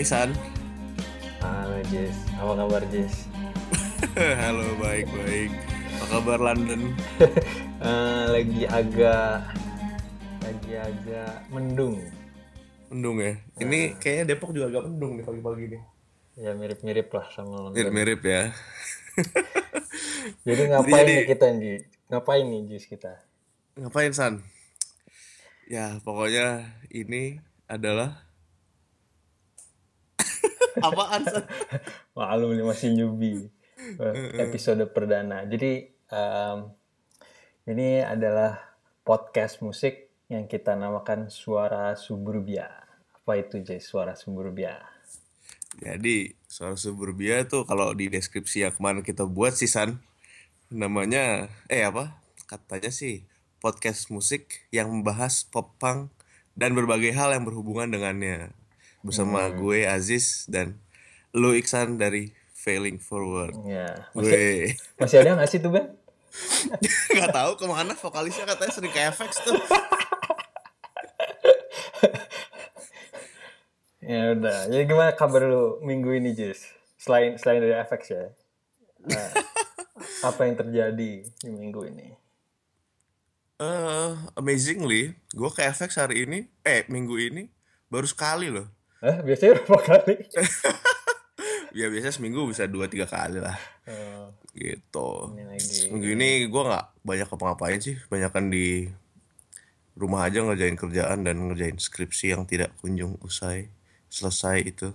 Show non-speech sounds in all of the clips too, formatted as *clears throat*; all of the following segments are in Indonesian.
Hai San. Halo Jess, apa kabar Jess? *laughs* Halo baik baik. Apa kabar London? *laughs* Eh, lagi agak lagi agak mendung. Mendung ya. Ini kayaknya Depok juga agak mendung nih pagi-pagi nih. Ya mirip-mirip lah sama London. Mirip-mirip ya. *laughs* Jadi ngapain Jadi- nih kita nih? Ngapain nih Jess kita? Ngapain San? Ya pokoknya ini adalah *laughs* apaan? Maklum nih masih newbie. Eh, Episode perdana. Jadi em, ini adalah podcast musik yang kita namakan Suara Suburbia. Apa itu Jess? Suara Suburbia. Jadi suara suburbia tuh kalau di deskripsi yang kemarin kita buat sih San namanya eh apa katanya sih podcast musik yang membahas pop punk dan berbagai hal yang berhubungan dengannya bersama gue Aziz dan lu Iksan dari Failing Forward Ya. gue Masih ada nggak sih tuh Ben? *laughs* nggak tahu ke mana vokalisnya katanya sering ke FX tuh *laughs* Ya udah. Jadi gimana kabar lu minggu ini, Jis? Selain selain dari FX ya. Nah, *laughs* apa yang terjadi di minggu ini? Eh, amazingly gue ke FX hari ini eh minggu ini baru sekali loh Eh, biasanya berapa kali? *laughs* ya biasanya seminggu bisa dua tiga kali lah Eh, gitu ini lagi. minggu ini gue nggak banyak apa-ngapain sih banyakan di rumah aja ngerjain kerjaan dan ngerjain skripsi yang tidak kunjung usai selesai itu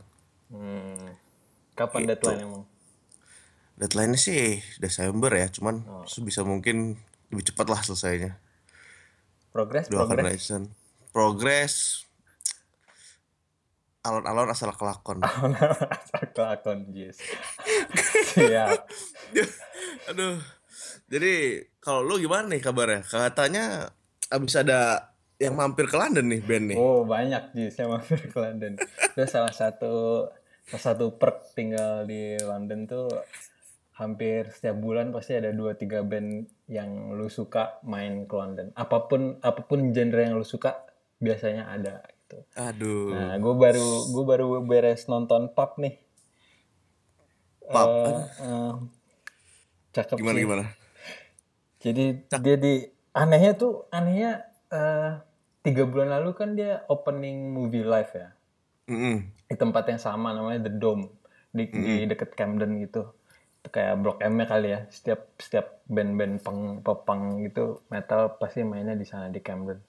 Hmm. Kapan Gitu. deadline emang? deadline sih Desember ya cuman sebisa mungkin lebih cepat lah selesainya Progres, doakan progres. Ryzen progres alon-alon asal kelakon *laughs* Kelakon, Jis. *laughs* Siap. aduh jadi kalau lu gimana nih kabarnya katanya abis ada yang mampir ke London nih band nih Oh, banyak Jis yang mampir ke London. Itu salah satu salah satu perk tinggal di London tuh hampir setiap bulan pasti ada 2 3 band yang lu suka main ke London. Apa pun apa pun genre yang lu suka biasanya ada gitu. aduh Nah, gue baru gue baru beres nonton pub nih. Pub? Eh, eh, cakep gimana sih. gimana Jadi dia di anehnya tuh anehnya eh, tiga bulan lalu kan dia opening movie live ya Mm-mm. di tempat yang sama namanya The Dome di, di deket Camden gitu. Itu kayak Blok M nya kali ya. Setiap setiap band-band pop punk gitu metal pasti mainnya di sana di Camden.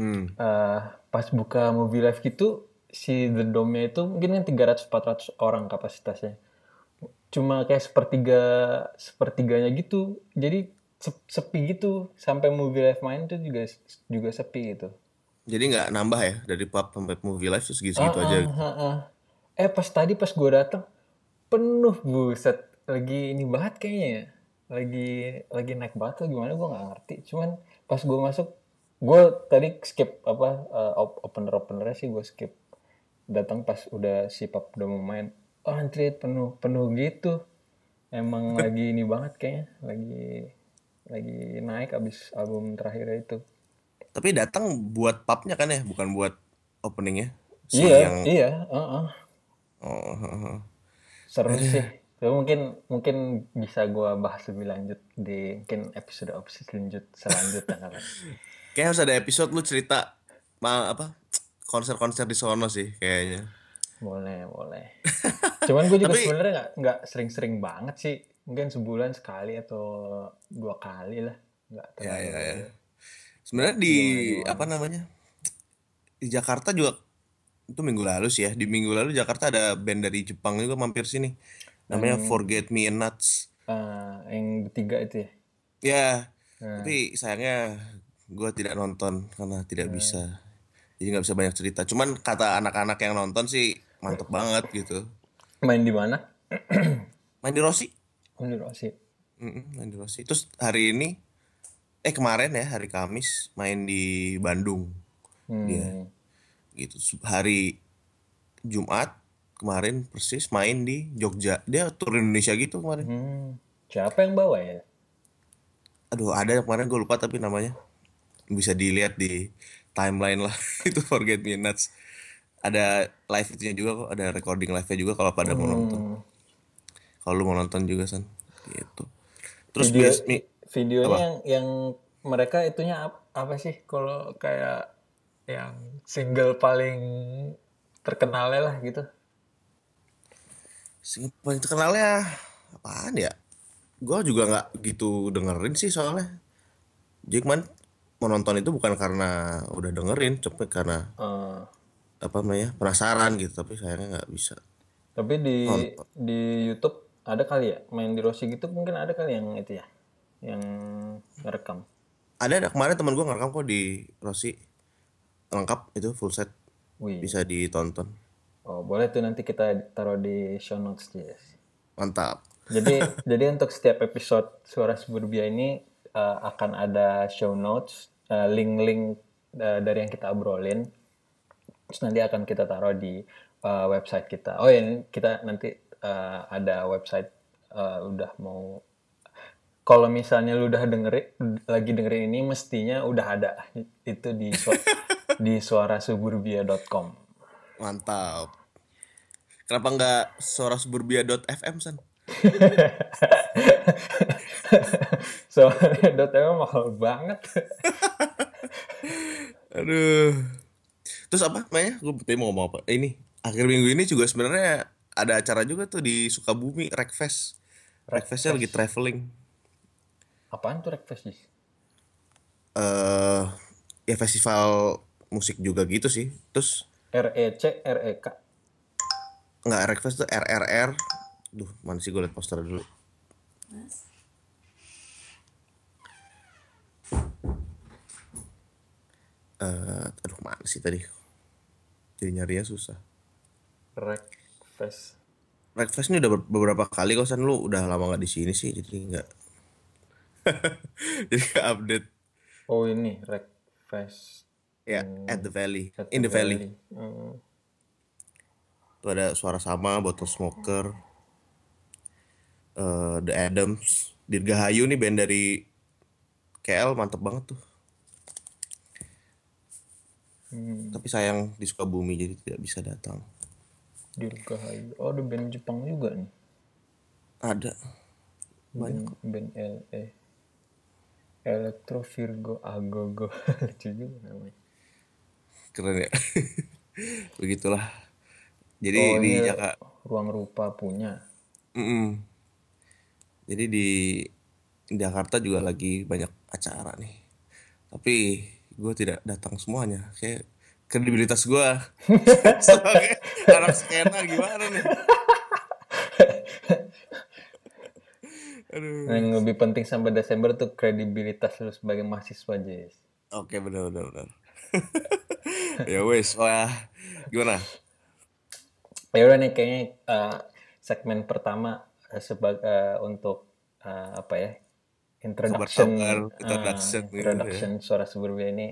Hmm. Eh, pas buka movie live gitu si The Dome-nya itu mungkin kan 300 400 orang kapasitasnya. Cuma kayak sepertiga sepertiganya gitu. Jadi sep- sepi gitu sampai movie live main tuh juga juga sepi gitu. Jadi nggak nambah ya dari pub sampai movie live terus aja. Ah, ah, ah. Eh pas tadi pas gue datang penuh buset lagi ini banget kayaknya ya. Lagi lagi naik banget gimana gue nggak ngerti. Cuman pas gue masuk gue tadi skip apa eh, op- opener openernya sih gue skip. Datang pas udah si pub udah mau main. Oh antri penuh penuh gitu. Emang *laughs* lagi ini banget kayaknya. Lagi lagi naik abis album terakhirnya itu. Tapi datang buat pubnya kan ya, bukan buat openingnya. Si Iya yang iya. uh-uh. oh, heeh. seru *laughs* sih Tapi mungkin mungkin bisa gua bahas lebih lanjut di mungkin episode episode selanjut selanjutnya *laughs* Kayaknya harus ada episode lu cerita ma apa konser-konser di sono sih kayaknya. boleh boleh *laughs* cuman gue juga Tapi- sebenarnya nggak nggak sering-sering banget sih mungkin sebulan sekali atau dua kali lah nggak Ya ya ya. Sebenarnya di apa namanya? Di Jakarta juga itu minggu lalu sih ya. Di minggu lalu Jakarta ada band dari Jepang juga mampir sini. Namanya Forget Me Nuts. Ah, yang ketiga itu ya Ya, Nah. tapi sayangnya gue tidak nonton karena tidak bisa. Jadi nggak bisa banyak cerita. Cuman kata anak-anak yang nonton sih mantep banget gitu. main di mana *clears throat* Main di Rossi. Oh, di Rosi Mm-mm, main di Rossi. Terus hari ini, eh kemarin ya hari Kamis main di Bandung. hmm. Dia gitu. Hari Jumat kemarin persis main di Jogja. Dia tur Indonesia gitu kemarin. Hmm. siapa yang bawa ya Aduh ada yang kemarin gue lupa tapi namanya bisa dilihat di timeline lah. *laughs* Itu Forget Me Nuts. Ada live itunya juga kok ada recording live nya juga kalau pada mau nonton. Hmm, kalau lu mau nonton juga san. Gitu. Terus video bias mi- videonya yang yang mereka itunya ap- apa sih? Kalau kayak yang single paling terkenalnya lah gitu. Single paling terkenalnya apaan ya? Gua juga nggak gitu dengerin sih soalnya. Jadi kemarin mau nonton itu bukan karena udah dengerin, tapi karena Eh, apa namanya penasaran gitu. Tapi sayangnya nggak bisa. tapi di di YouTube ada kali ya main di Rossi gitu mungkin ada kali yang itu ya yang ngerekam Ada ada kemarin teman gua ngerekam kok di Rossi lengkap itu full set wih bisa ditonton. oh boleh tuh nanti kita taruh di show notes Jess. Mantap. Jadi *laughs* jadi untuk setiap episode Suara Suburbia ini eh, akan ada show notes, eh, link-link eh, dari yang kita obrolin. Terus nanti akan kita taruh di eh, website kita. Oh ya, ini kita nanti eh, ada website eh, udah mau kalau misalnya lu udah dengerin lagi dengerin ini mestinya udah ada itu di su- *laughs* di suarasuburbia.com. Mantap. Kenapa nggak suarasuburbia.fm san? *laughs* Soalnya *laughs* .m mahal banget. *laughs* Aduh. Terus apa namanya? Gue tadi mau ngomong apa? Eh, Ini akhir minggu ini juga sebenarnya ada acara juga tuh di Sukabumi, Rekfest. Rekfestnya lagi traveling. Apaan tuh Rekfest, Jis? Eh, ya festival musik juga gitu sih. Terus REC, REK. nggak Rekfest tuh RRR. Duh, mana sih gue liat poster dulu. Eh, aduh mana sih tadi? Jadi nyarinya susah. Rekfest. Rekfest ini udah ber- beberapa kali kok San. Lu udah lama nggak di sini sih jadi nggak *laughs* jadi nggak update. Oh ini Rekfest ya at the valley. At in the valley. Hmm. tuh ada suara sama bottle smoker. Eh the Adams. Dirgahayu nih band dari KL mantep banget tuh Hmm. tapi sayang di Sukabumi jadi tidak bisa datang Dirgahayu. Oh ada band Jepang juga nih. ada Band, band LE. Electro Virgo Agogo. *laughs* Lucu juga namanya. keren ya *laughs* begitulah jadi Oh di ini Jakarta Ruang Rupa punya. Mm-mm. Jadi di Jakarta juga lagi banyak acara nih. Tapi gue tidak datang semuanya. Kayak kredibilitas gue *laughs* sebagai anak skena gimana nih? *laughs* Aduh. Yang lebih penting sampai Desember tuh kredibilitas lu sebagai mahasiswa, Jess. Oke benar benar benar. *laughs* ya wes, wah gimana? Ya udah nih kayaknya eh, segmen pertama eh, sebagai eh, untuk eh, apa ya introduction eh, introduction gitu ya. introduction suara suburbia ini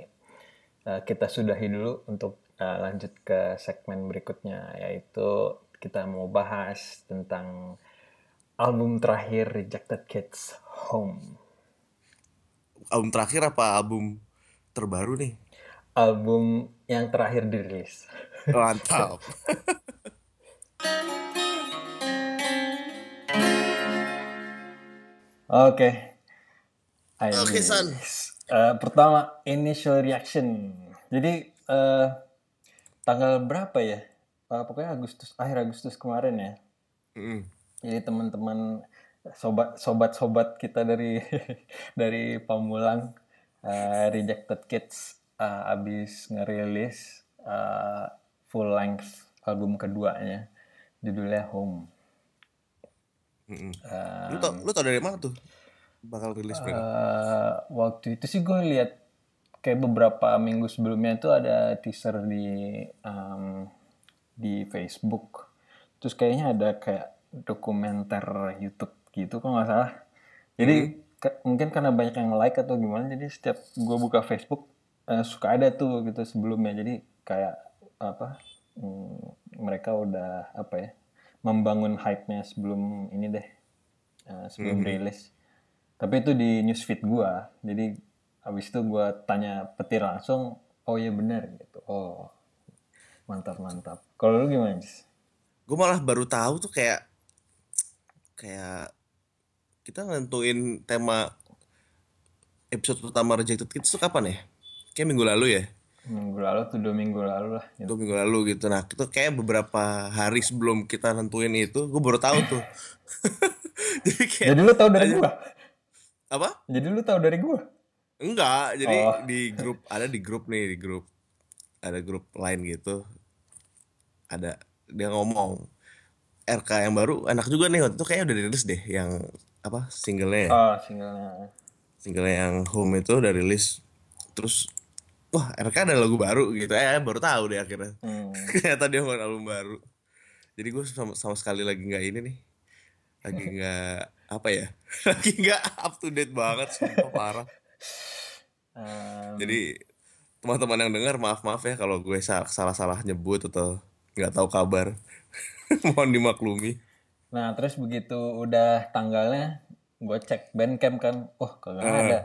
eh, kita sudahi dulu untuk eh, lanjut ke segmen berikutnya yaitu kita mau bahas tentang album terakhir Rejected Kids Home Album terakhir apa album terbaru nih? album yang terakhir dirilis Mantap. *laughs* Oke. Ayo, Oke, Miss. San. Eh, pertama, initial reaction. Jadi, eh, tanggal berapa ya? Eh, pokoknya Agustus, akhir Agustus kemarin ya. Mm. Jadi teman-teman sobat sobat-sobat kita dari *laughs* dari Pamulang eh, Rejected Kids eh, abis ngerilis eh, full length album keduanya judulnya Home. Eh, Lu tau, lu tau dari mana tuh? Bakal rilis mereka? Eh, waktu itu sih gue lihat kayak beberapa minggu sebelumnya itu ada teaser di em, di Facebook. Terus kayaknya ada kayak dokumenter YouTube gitu kok nggak salah. Jadi ke- mungkin karena banyak yang like atau gimana, jadi setiap gue buka Facebook eh, suka ada tuh gitu sebelumnya. Jadi kayak apa? hmm, mereka udah apa ya? Membangun hype-nya sebelum ini deh, eh, sebelum rilis tapi itu di newsfeed gua. Jadi habis itu gua tanya petir langsung oh iya benar gitu. Oh mantap mantap. Kalau lu gimana Jis? gue malah baru tahu tuh kayak kayak kita nentuin tema episode pertama rejected kids tuh kapan ya? Kayak minggu lalu ya? Minggu lalu tuh dua minggu lalu lah gitu. dua minggu lalu gitu. Nah itu kayak beberapa hari sebelum kita nentuin itu gue baru tahu tuh. *laughs* *laughs* Jadi kayak jadi lu tahu dari gua apa? Jadi lu tahu dari gua? Enggak jadi Oh. di grup ada di grup nih di grup ada grup lain gitu. Ada dia ngomong RK yang baru enak juga nih waktu itu kayaknya udah dirilis deh yang apa singlenya ya. oh singlenya. Singlenya yang home itu udah rilis terus wah RK ada lagu baru gitu. Eh baru tahu deh akhirnya. Hmm. *laughs* ternyata dia ngeluarin album baru. Jadi gue sama, sama sekali lagi nggak ini nih. Lagi *laughs* nggak apa ya? *laughs* Lagi nggak up to date banget sumpah parah. Em, jadi teman-teman yang dengar maaf maaf ya kalau gue salah salah nyebut atau nggak tahu kabar. *laughs* Mohon dimaklumi. Nah terus begitu udah tanggalnya gue cek bandcamp kan, oh kagak ada.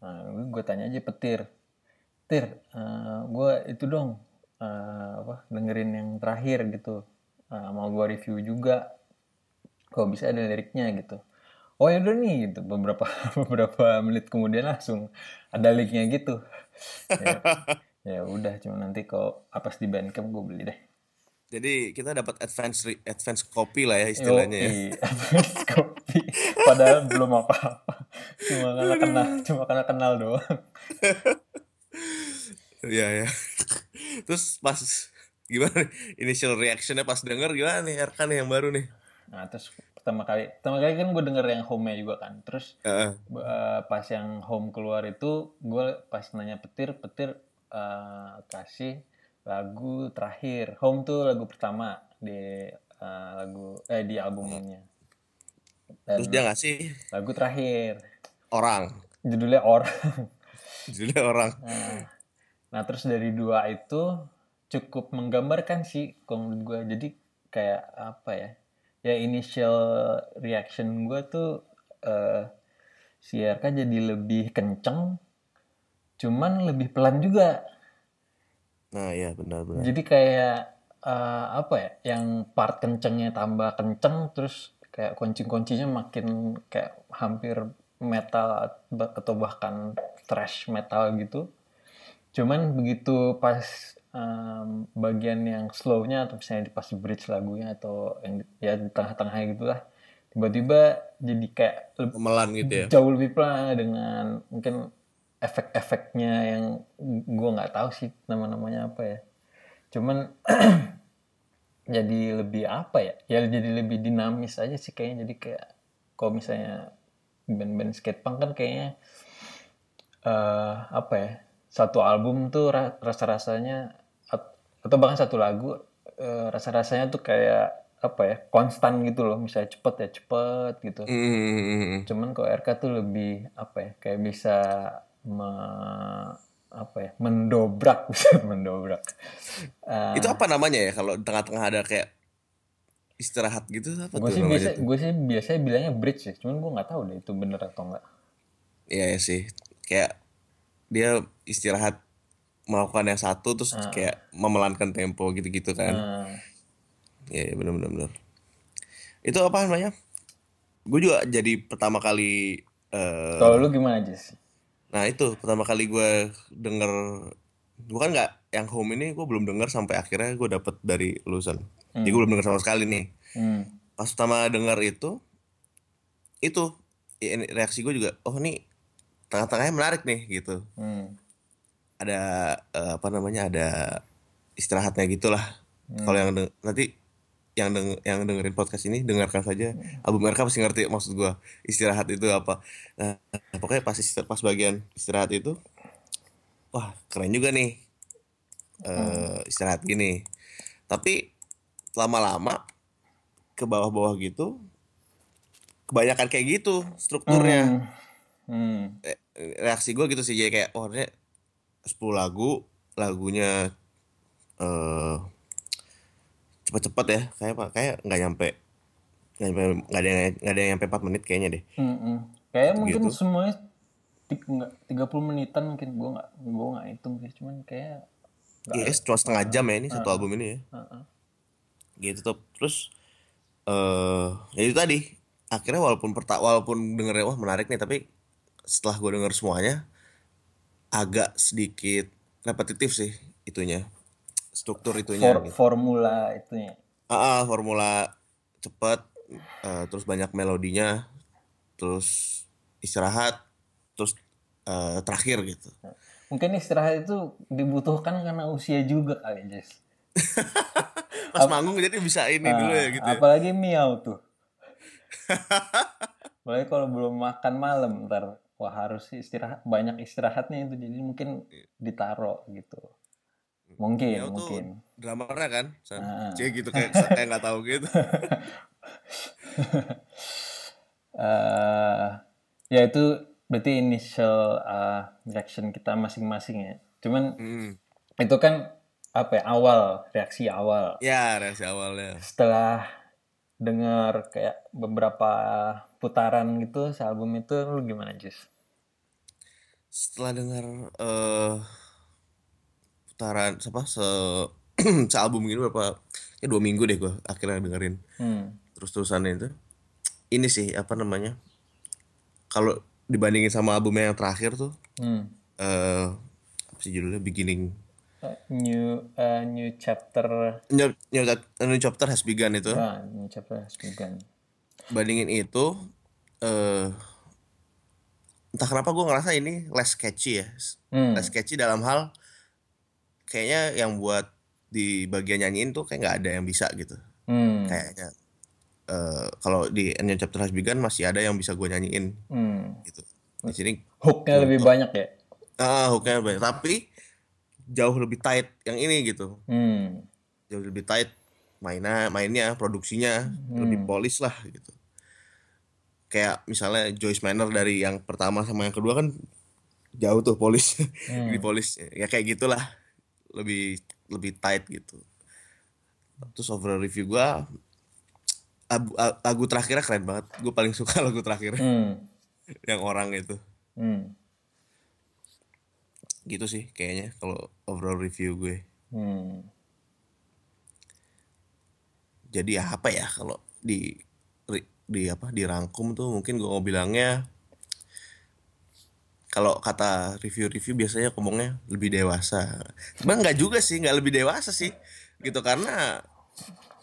Nah gue tanya aja petir, tir, gue itu dong eh, apa dengerin yang terakhir gitu, Eh, mau gue review juga, kok bisa ada liriknya gitu. Oh ya udah nih gitu beberapa *laughs* beberapa menit kemudian langsung ada linknya gitu. ya, *laughs* ya udah cuma nanti kalau apes di bandcamp gue beli deh. jadi kita dapat advance advance copy lah ya istilahnya ya Yoi, *laughs* Advance kopi. Padahal belum apa-apa. Cuma karena kenal, cuma karena kenal doang. Iya ya. Terus pas gimana initial reactionnya pas denger gimana nih RK nih yang baru nih? Nah, terus pertama kali, pertama kali kan gue denger yang home-nya juga kan. Terus Heeh. eh, pas yang home keluar itu, gue pas nanya petir, petir eh, kasih lagu terakhir. Home tuh lagu pertama di eh, lagu eh di albumnya. Dan Terus dia ngasih lagu terakhir orang. judulnya orang. *laughs* Judulnya orang. Nah, nah, terus dari dua itu cukup menggambarkan sih kalau menurut gue. Jadi kayak apa ya? Ya initial reaction gue tuh eh si RK jadi lebih kenceng, cuman lebih pelan juga. Nah, iya benar-benar. Jadi kayak eh, apa ya? Yang part kencengnya tambah kenceng, terus kayak kunci-kuncinya makin kayak hampir metal atau bahkan thrash metal gitu. Cuman begitu pas em, bagian yang slownya atau misalnya di pas bridge lagunya atau yang ya di tengah-tengahnya gitu lah, tiba-tiba jadi kayak lebih Melan gitu ya. jauh lebih pelan dengan mungkin efek-efeknya yang gue nggak tahu sih nama-namanya apa ya. Cuman *clears throat* jadi lebih apa ya? Ya jadi lebih dinamis aja sih kayaknya. Jadi kayak kalau misalnya band-band skatepunk kan kayaknya eh apa ya satu album tuh ra- rasa-rasanya atau bahkan satu lagu eh, rasa-rasanya tuh kayak apa ya konstan gitu loh. Misalnya cepet ya cepet gitu. Hmm. cuman kok RK tuh lebih apa ya kayak bisa me- apa ya mendobrak *laughs* bisa mendobrak. Eh, Itu apa namanya ya? Kalau tengah-tengah ada kayak istirahat gitu apa gue tuh sih biasa gue sih biasanya bilangnya bridge ya cuman gue nggak tahu deh itu bener atau enggak Iya ya sih. Kayak dia istirahat melakukan yang satu terus kayak memelankan tempo gitu-gitu kan. Nah, Iya, ya, benar benar benar. Itu apa namanya? Gue juga jadi pertama kali eh kalau lu gimana Jis? nah itu pertama kali gue denger bukan nggak yang home ini gue belum denger sampai akhirnya gue dapet dari lulusan. Jadi gue belum denger sama sekali nih. Hmm. Pas pertama denger itu itu ya, reaksi gue juga oh nih tengah-tengahnya menarik nih gitu. Hmm. Ada eh, apa namanya ada istirahatnya gitulah. Kalau yang nanti yang deng yang dengerin podcast ini dengarkan saja album RK pasti ngerti maksud gua istirahat itu apa. Nah, pokoknya pas istirahat, pas bagian istirahat itu wah keren juga nih eh istirahat gini. Tapi lama-lama ke bawah-bawah gitu kebanyakan kayak gitu strukturnya. Hmm. Eh, reaksi gue gitu sih jadi kayak oh 10 lagu lagunya eh cepet-cepet ya kayak pak kayak nggak nyampe nggak ada yang nggak ada yang nyampe 4 menit kayaknya deh Hmm, hmm. Kayaknya mungkin Gitu. semuanya nggak 30 menitan mungkin gue nggak gue nggak hitung sih cuman kayak Iya, cuma setengah jam ya ini satu Ah. album ini ya. Heeh. Gitu tuh. Terus eh ya itu tadi. Akhirnya walaupun perta walaupun dengernya wah menarik nih, tapi setelah gue denger semuanya agak sedikit repetitif sih itunya. Struktur itunya For- gitu. formula itunya Ah, ah, formula cepet eh, terus banyak melodinya, terus istirahat, terus eh, terakhir gitu. mungkin istirahat itu dibutuhkan karena usia juga kali Jess *laughs* Pas manggung jadi bisa ini dulu ya gitu. ya. apalagi miau tuh *laughs* apalagi kalau belum makan malam ntar wah harus istirahat banyak istirahatnya itu jadi mungkin ditaro gitu mungkin Miau tuh mungkin drummernya kan, San. Ah. Cie gitu kayak kayak nggak tahu gitu. *laughs* eh ya itu berarti initial uh, reaction kita masing-masing ya cuman Hmm. itu kan apa ya awal reaksi awal Ya, reaksi awalnya. setelah dengar kayak beberapa putaran gitu sealbum itu lu gimana Jis? Setelah dengar eh putaran apa se *clears throat* sealbum ini berapa ya dua minggu deh gue akhirnya dengerin Hmm. terus terusannya itu ini sih apa namanya kalau dibandingin sama albumnya yang terakhir tuh Hmm. eh apa sih judulnya beginning Uh, new uh, new chapter New, New, New chapter has begun itu ah new chapter has begun. bandingin itu eh entah kenapa gue ngerasa ini less catchy ya Hmm. less catchy dalam hal kayaknya yang buat di bagian nyanyiin tuh kayak nggak ada yang bisa gitu Hmm. kayaknya eh kalau di New Chapter Has Begun masih ada yang bisa gue nyanyiin Hmm. gitu di sini Hooknya lebih banyak ya. ah hooknya banyak tapi jauh lebih tight yang ini gitu. Hmm. jauh lebih tight mainnya mainnya produksinya lebih polis lah gitu. Kayak misalnya Joyce Manor dari yang pertama sama yang kedua kan jauh tuh polis di polis ya kayak gitulah. Lebih lebih tight gitu. Terus overall review gua lagu, terakhirnya keren banget. Gue paling suka *laughs* lagu terakhir Hmm. yang orang itu. Hmm. Gitu sih kayaknya kalau overall review gue. Hmm. jadi apa ya kalau di di apa dirangkum tuh mungkin gue mau bilangnya kalau kata review-review biasanya ngomongnya lebih dewasa. Sebenarnya nggak juga sih nggak lebih dewasa sih gitu. Karena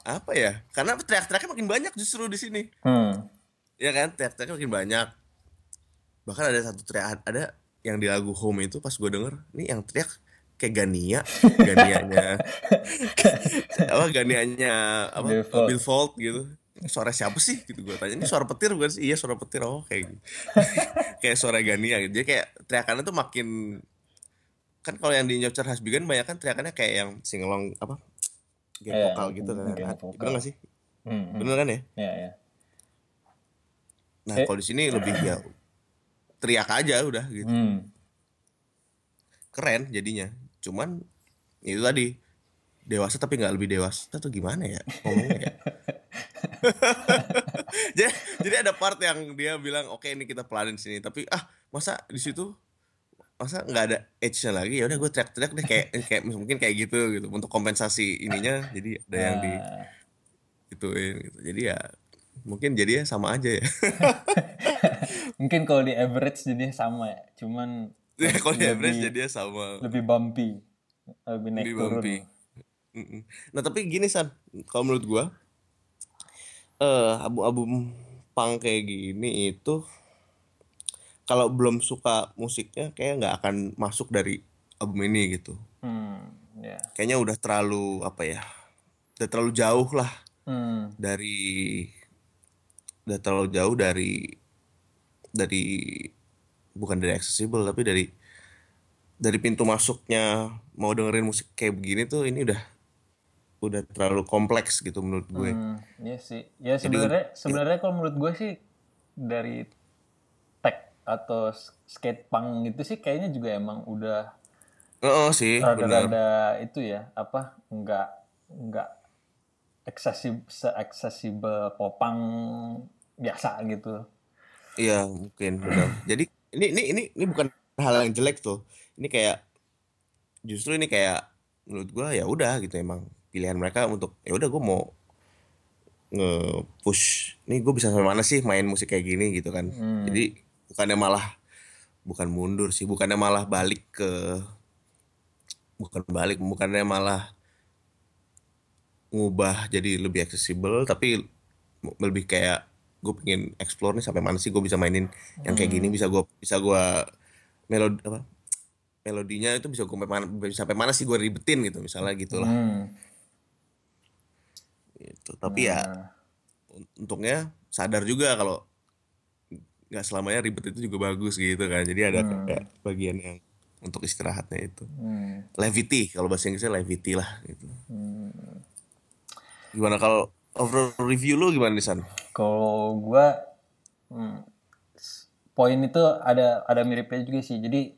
apa ya karena teriak-teriaknya makin banyak justru di sini. Hmm. ya kan teriak-teriaknya makin banyak. Bahkan ada satu teriak ada yang di lagu Home itu pas gue denger ini yang teriak kayak Gania Ganianya. *laughs* Apa Ganianya apa Bill Fold. Bill Fold gitu. Suara siapa sih? Gitu gue tanya. Ini suara petir bukan sih? Iya suara petir. Oh kayak gitu. *laughs* Kayak suara Gania gitu. Jadi kayak teriakannya tuh makin kan kalau yang di Nyocer Has Begun banyak kan teriakannya kayak yang singelong apa geng Iya, vokal gitu kan. bener gak sih? Hmm. hmm. bener kan ya? Ya ya. nah Eh. kalau di sini lebih ya teriak aja udah gitu. Hmm. keren jadinya. Cuman itu tadi dewasa tapi nggak lebih dewasa atau gimana ya ngomongnya ya? *laughs* *laughs* Jadi, jadi ada part yang dia bilang oke ini kita pelanin sini. Tapi ah masa di situ masa nggak ada edge-nya lagi? Ya udah gue teriak-teriak deh kayak *laughs* kayak mungkin kayak gitu gitu untuk kompensasi ininya. Jadi ada yang di Nah, ituin gitu. Jadi ya mungkin jadinya sama aja ya *laughs* mungkin kalau di average jadi sama ya. Cuman *laughs* kalau di average jadinya sama lebih bumpy. Lebih naik Lebih turun. bumpy. Nah tapi gini San, kalau menurut gua eh album-album punk kayak gini itu kalau belum suka musiknya kayak nggak akan masuk dari album ini gitu. Hmm. Ya. Kayaknya udah terlalu apa ya? Udah terlalu jauh lah Hmm. dari udah terlalu jauh dari dari bukan dari accessible tapi dari dari pintu masuknya mau dengerin musik kayak begini tuh ini udah udah terlalu kompleks gitu menurut gue. Hmm, iya sih. Ya sebenarnya sebenarnya kalau menurut gue sih dari tech atau skate punk gitu sih kayaknya juga emang udah Heeh sih, benar. rada-rada itu ya apa nggak nggak accessible se-accessible popang biasa gitu. Iya, mungkin benar. Jadi ini ini ini ini bukan hal yang jelek tuh. Ini kayak justru ini kayak menurut gua ya udah gitu emang pilihan mereka untuk ya udah gua mau nge-push nih gue bisa sampai mana sih main musik kayak gini gitu kan jadi bukannya malah bukan mundur sih bukannya malah balik ke bukan balik bukannya malah ngubah jadi lebih aksesibel tapi lebih kayak gue pengen explore nih sampai mana sih gue bisa mainin. Yang kayak gini bisa gue bisa gue melodi apa melodinya itu bisa gue sampai mana sampai mana sih gue ribetin gitu misalnya gitu lah Hmm. gitu. Tapi ya Nah, untungnya sadar juga kalau nggak selamanya ribet itu juga bagus gitu kan. Jadi ada kayak bagian yang untuk istirahatnya itu. Hmm, levity kalau bahasa Inggrisnya levity lah gitu. Hmm. gimana kalau overall review lu gimana nih San? Kalau gua hmm, poin itu ada ada miripnya juga sih. Jadi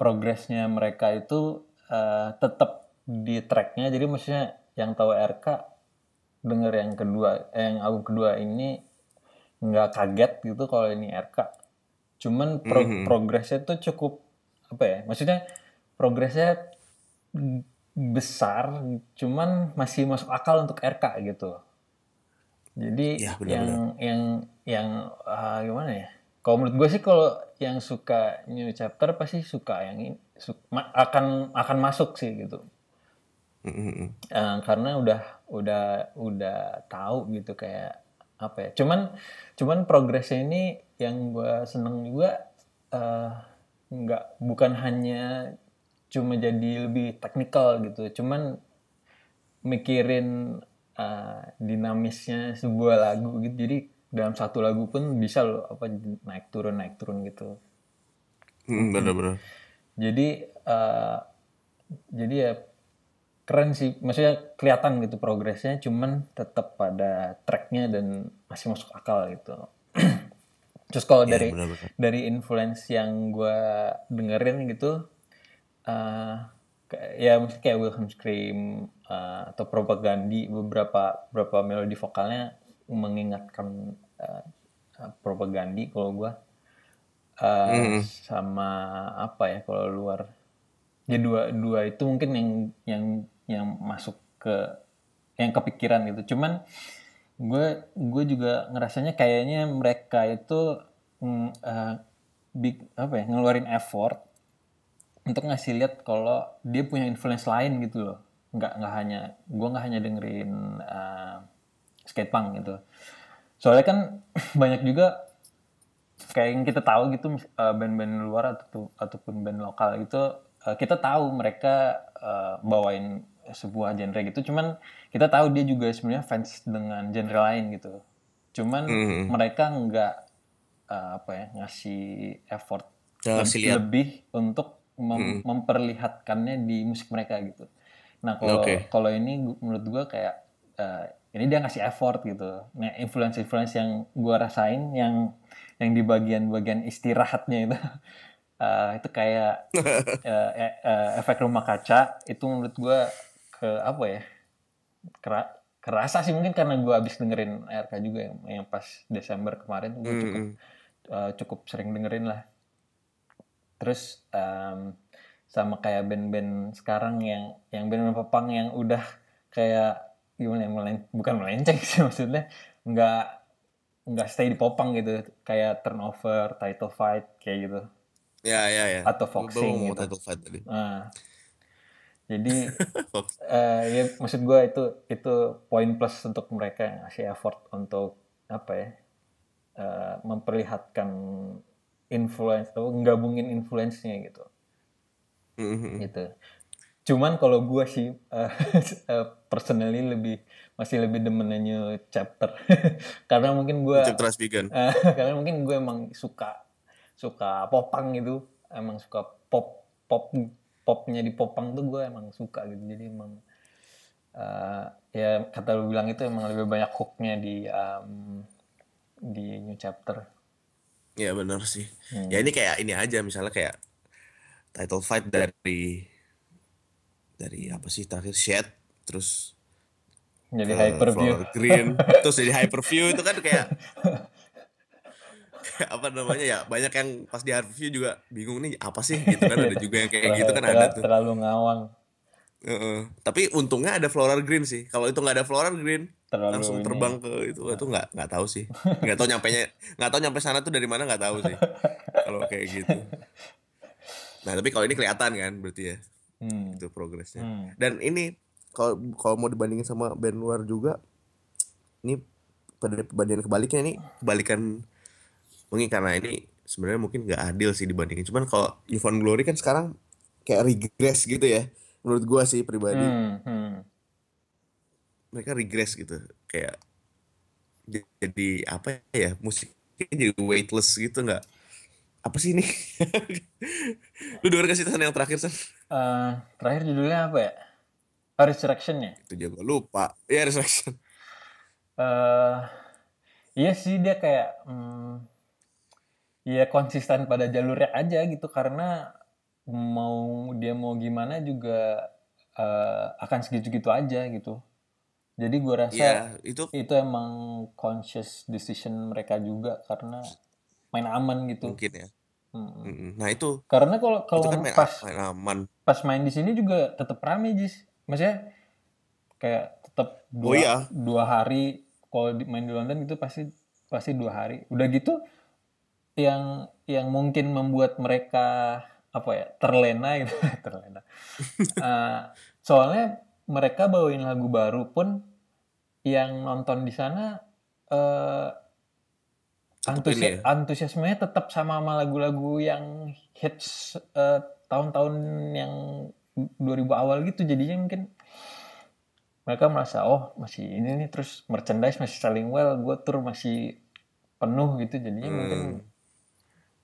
progresnya mereka itu eh, tetap di tracknya. Jadi maksudnya yang tahu RK denger yang kedua, eh, yang album kedua ini nggak kaget gitu kalau ini RK. Cuman pro- progresnya tuh cukup apa ya? Maksudnya progresnya mm, besar, cuman masih masuk akal untuk RK gitu. Jadi Ya, yang benar-benar. yang yang ah, gimana ya? Kalau menurut gue sih kalau yang suka new chapter pasti suka yang ini su- ma- akan akan masuk sih gitu. Mm-mm. Eh, karena udah udah udah tahu gitu kayak apa ya. Cuman cuman progresnya ini yang gue seneng juga eh, nggak bukan hanya cuma jadi lebih teknikal gitu. Cuman mikirin uh, dinamisnya sebuah lagu gitu. Jadi dalam satu lagu pun bisa loh apa naik turun naik turun gitu. Mm, bener-bener. Jadi uh, jadi ya keren sih. Maksudnya kelihatan gitu progresnya cuman tetap pada tracknya dan masih masuk akal gitu. *clears throat* Terus kalau ya dari bener-bener. dari influence yang gue dengerin gitu eh kayak- ya mungkin kayak Wilhelm Scream eh, atau Propagandi beberapa beberapa melodi vokalnya mengingatkan eh, eh, Propagandi kalau gue Eh, sama apa ya kalau luar. Ya dua dua itu mungkin yang yang yang masuk ke yang kepikiran gitu. Cuman gue gue juga ngerasanya kayaknya mereka itu mm, eh, big apa ya ngeluarin effort untuk ngasih lihat kalau dia punya influence lain gitu loh nggak nggak hanya gue nggak hanya dengerin eh, skate punk gitu. Soalnya kan *laughs* banyak juga kayak yang kita tahu gitu eh, band-band luar atau ataupun band lokal gitu eh, kita tahu mereka eh, bawain sebuah genre gitu. Cuman kita tahu dia juga sebenarnya fans dengan genre lain gitu. Cuman Mhm. mereka nggak eh, apa ya ngasih effort ngasih lihat. lebih untuk mem- memperlihatkannya di musik mereka gitu nah kalau Oke. kalau ini menurut gua kayak eh, ini dia ngasih effort gitu nah influence influence yang gua rasain yang yang di bagian-bagian istirahatnya itu *laughs* eh, itu kayak *laughs* eh, eh, efek rumah kaca itu menurut gua ke apa ya kera- kerasa sih mungkin karena gua habis dengerin RK juga yang, yang pas Desember kemarin gue cukup Mm-mm. eh, cukup sering dengerin lah terus em, sama kayak band-band sekarang yang yang band-band popang yang udah kayak gimana ya melen- bukan melenceng sih *laughs* maksudnya. Nggak nggak stay di popang gitu. Kayak turnover title fight kayak gitu. Ya ya ya. Atau Foxing gitu. title fight tadi. Nah. Jadi *laughs* eh ya maksud gue itu itu poin plus untuk mereka yang ngasih effort untuk apa ya eh, memperlihatkan influence atau gabungin influence-nya gitu Mhm. gitu cuman kalau gue sih eh, *laughs* eh, personally lebih masih lebih demen new chapter *laughs* karena mungkin gue Chapter begun. Eh, *laughs* karena mungkin gue emang suka suka popang gitu emang suka pop pop popnya di popang tuh gue emang suka gitu jadi emang eh, ya kata lu bilang itu emang lebih banyak hooknya di em, di new chapter Ya benar sih. Hmm. Ya ini kayak ini aja misalnya kayak title fight dari dari apa sih terakhir Shed terus jadi ke hyperview Flower Green *laughs* terus jadi hyperview itu kan kayak *laughs* apa namanya ya banyak yang pas di hyperview juga bingung nih apa sih gitu kan ada juga yang kayak gitu kan ada Terlalu- tuh terlalu ngawang Heeh. Tapi untungnya ada floral green sih. Kalau itu nggak ada floral green, Terlalu langsung ini terbang ke itu itu nggak nggak tahu sih. Nggak tahu nyampe nggak tahu nyampe sana tuh dari mana nggak tahu sih. *laughs* Kalau kayak gitu. Nah tapi kalau ini kelihatan kan berarti ya Hmm. itu progresnya. Hmm. Dan ini kalau kalau mau dibandingin sama band luar juga, ini pada perbandingan kebaliknya ini kebalikan mungkin karena ini sebenarnya mungkin nggak adil sih dibandingin. Cuman kalau Yvonne Glory kan sekarang kayak regress gitu ya. Menurut gua sih pribadi Hmm. Hmm. mereka regress gitu kayak jadi apa ya musiknya jadi weightless gitu nggak apa sih ini *laughs* lu denger gak sih yang terakhir san Eh, terakhir judulnya apa ya? Oh, Resurrection ya? itu juga lupa ya Resurrection eh iya sih dia kayak hmm, ya konsisten pada jalurnya aja gitu karena mau dia mau gimana juga eh, akan segitu-gitu aja gitu. Jadi gue rasa ya itu itu emang conscious decision mereka juga karena main aman gitu. mungkin ya. Mm-mm. nah itu Karena kalau kalau kan main, pas main aman pas main di sini juga tetap rame Jis. Maksudnya kayak tetap oh dua iya dua hari kalau main di London itu pasti pasti dua hari. Udah gitu yang yang mungkin membuat mereka apa ya terlena gitu *laughs* terlena. Eh, *laughs* soalnya mereka bawain lagu baru pun yang nonton di sana eh tetep antusias ya? antusiasmenya tetap sama sama lagu-lagu yang hits eh, tahun-tahun yang 2000 awal gitu. Jadinya mungkin mereka merasa oh masih ini nih. Terus merchandise masih selling well gue tur masih penuh gitu. Jadinya mungkin hmm.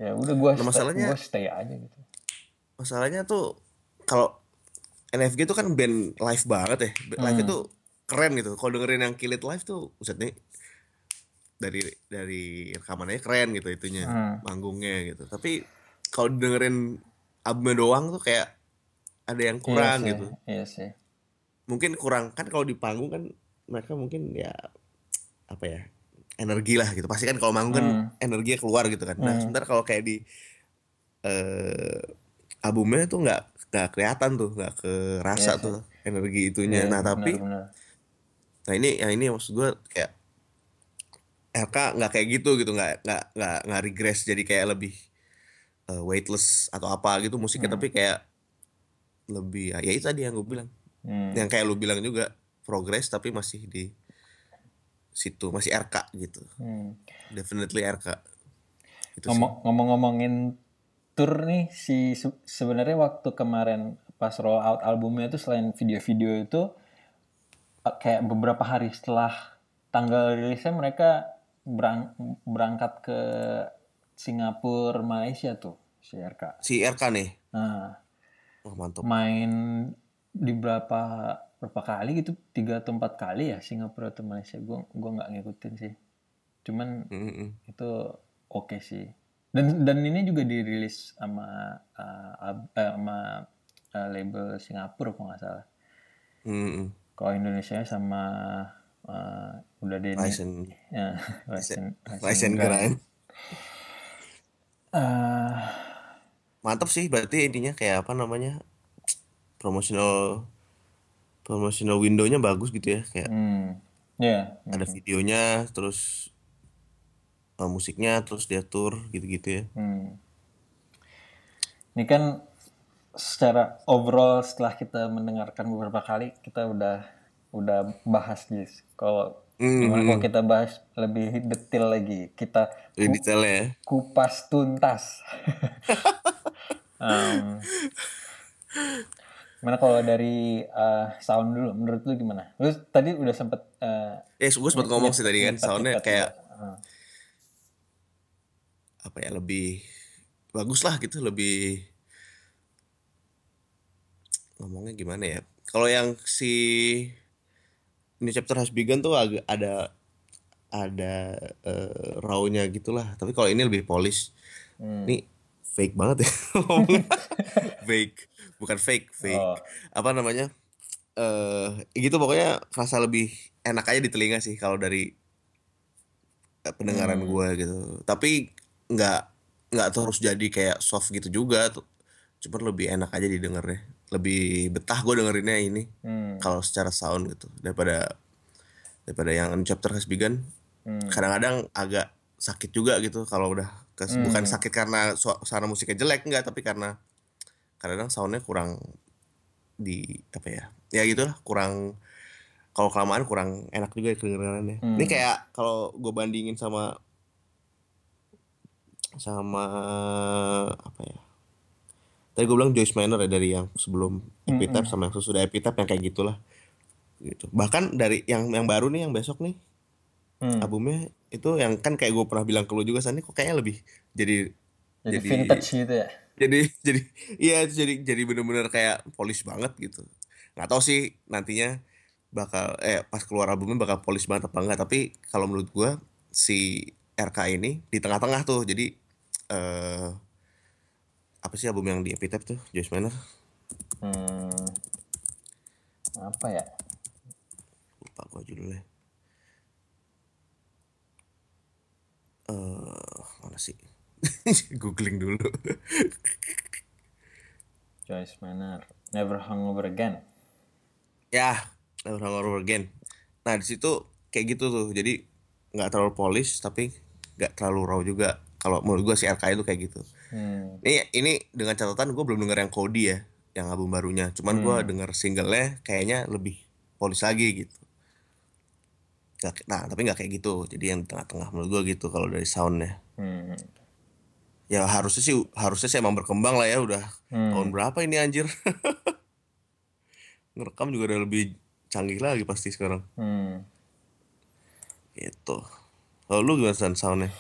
ya udah gue nah stay, masalahnya stay aja gitu. Masalahnya tuh kalau NFG tuh kan band live banget ya. Live hmm. itu keren gitu. Kalau dengerin yang Kill It Live tuh Buset nih dari dari rekamannya keren gitu itunya Hmm. manggungnya gitu. Tapi kalau dengerin albumnya doang tuh kayak ada yang iya kurang sih gitu. iya sih. Mungkin kurang kan kalau di panggung kan mereka mungkin ya apa ya energi lah gitu. Pasti kan kalau manggung kan hmm. energinya keluar gitu kan. Nah Hmm. sebentar kalau kayak di eh albumnya tuh nggak nggak kelihatan tuh nggak iya kerasa sih. tuh energi iya itunya nah tapi benar-benar. nah ini yang ini maksud gue kayak RK nggak kayak gitu gitu nggak nggak nggak nggak regress jadi kayak lebih eh, weightless atau apa gitu musiknya hmm. tapi kayak lebih ya itu tadi yang gue bilang Hmm. yang kayak lu bilang juga progress tapi masih di situ masih RK gitu Hmm. definitely RK itu sih Ngomong, ngomong-ngomongin tour nih si se- sebenarnya waktu kemarin pas roll out albumnya itu selain video-video itu eh, kayak beberapa hari setelah tanggal rilisnya mereka berang- berangkat ke Singapura Malaysia tuh si RK si RK nih? Nah. Wah mantap. Main di berapa berapa kali gitu? Tiga atau empat kali ya Singapura atau Malaysia. Gue gua nggak ngikutin sih. Cuman Mm-mm. itu oke sih. Dan dan ini juga dirilis sama uh, ab- eh, sama uh, label Singapura kalau nggak salah. Mm-mm. kalau Indonesia sama uh, udah di Ryzen ya *laughs* Grind Grind Eh, mantap sih berarti intinya kayak apa namanya promotional promotional windownya bagus gitu ya kayak hmm. Ya ada videonya terus eh, musiknya terus dia tour gitu-gitu ya. Hmm. ini kan secara overall setelah kita mendengarkan beberapa kali kita udah udah bahas guys kalau gimana kalau Hmm, kita bahas lebih detail lagi? Kita lebih ku- detail ya? kupas tuntas. *laughs* Em, gimana kalau dari eh, sound dulu? Menurut lu gimana? Lu tadi udah sempet eh, eh gue sempat nye- ngomong sih tadi kan soundnya kayak Heeh. apa ya lebih bagus lah gitu lebih ngomongnya gimana ya? Kalau yang si New Chapter Has Begun tuh agak ada ada eh, raw-nya gitulah. Tapi kalau ini lebih polish Hmm. ini fake banget ya. *laughs* Fake. Bukan fake fake. Oh. Apa namanya? Eh gitu pokoknya rasa lebih enak aja di telinga sih kalau dari eh, pendengaran hmm. gue gitu. Tapi nggak nggak terus jadi kayak soft gitu juga. Tuh. Cuma lebih enak aja didengarnya lebih betah gue dengerinnya ini Hmm. kalau secara sound gitu daripada daripada yang chapter has begun Hmm. kadang-kadang agak sakit juga gitu kalau udah kes- Hmm. bukan sakit karena suara musiknya jelek enggak tapi karena kadang soundnya kurang di apa ya ya gitulah kurang kalau kelamaan kurang enak juga ya kedengarannya Hmm. ini kayak kalau gue bandingin sama sama apa ya tadi gue bilang Joyce Manor ya dari yang sebelum Epitaph sama yang sesudah Epitaph yang kayak gitulah. Gitu. Bahkan dari yang yang baru nih yang besok nih Hmm. albumnya itu yang kan kayak gue pernah bilang ke lu juga sana kok kayaknya lebih jadi Jadi, jadi- vintage gitu ya. jadi *laughs* jadi iya itu jadi jadi bener-bener kayak polish banget gitu. Nggak tahu sih nantinya bakal eh pas keluar albumnya bakal polish banget apa enggak tapi kalau menurut gua si RK ini di tengah-tengah tuh. Jadi eh apa sih album yang di Epitaph tuh Joyce Manor Hmm. Apa ya? lupa gua judulnya eh mana sih *laughs* googling dulu Joyce Manor. Never Hungover Again. ya Never Hungover Again nah di situ kayak gitu tuh jadi nggak terlalu polish tapi nggak terlalu raw juga kalau menurut gua si RK itu kayak gitu Hmm. ini ini dengan catatan gue belum denger yang Cody ya yang album barunya. Cuman gua denger singlenya kayaknya lebih polish lagi gitu. Nggak- nah tapi nggak kayak gitu. Jadi yang tengah-tengah menurut gua gitu kalau dari soundnya. Hmm. ya harusnya sih harusnya sih emang berkembang lah ya udah Hmm. tahun berapa ini anjir? *laughs* Ngerekam juga udah lebih canggih lagi pasti sekarang. Hmm. gitu. Kalau lu gimana soundnya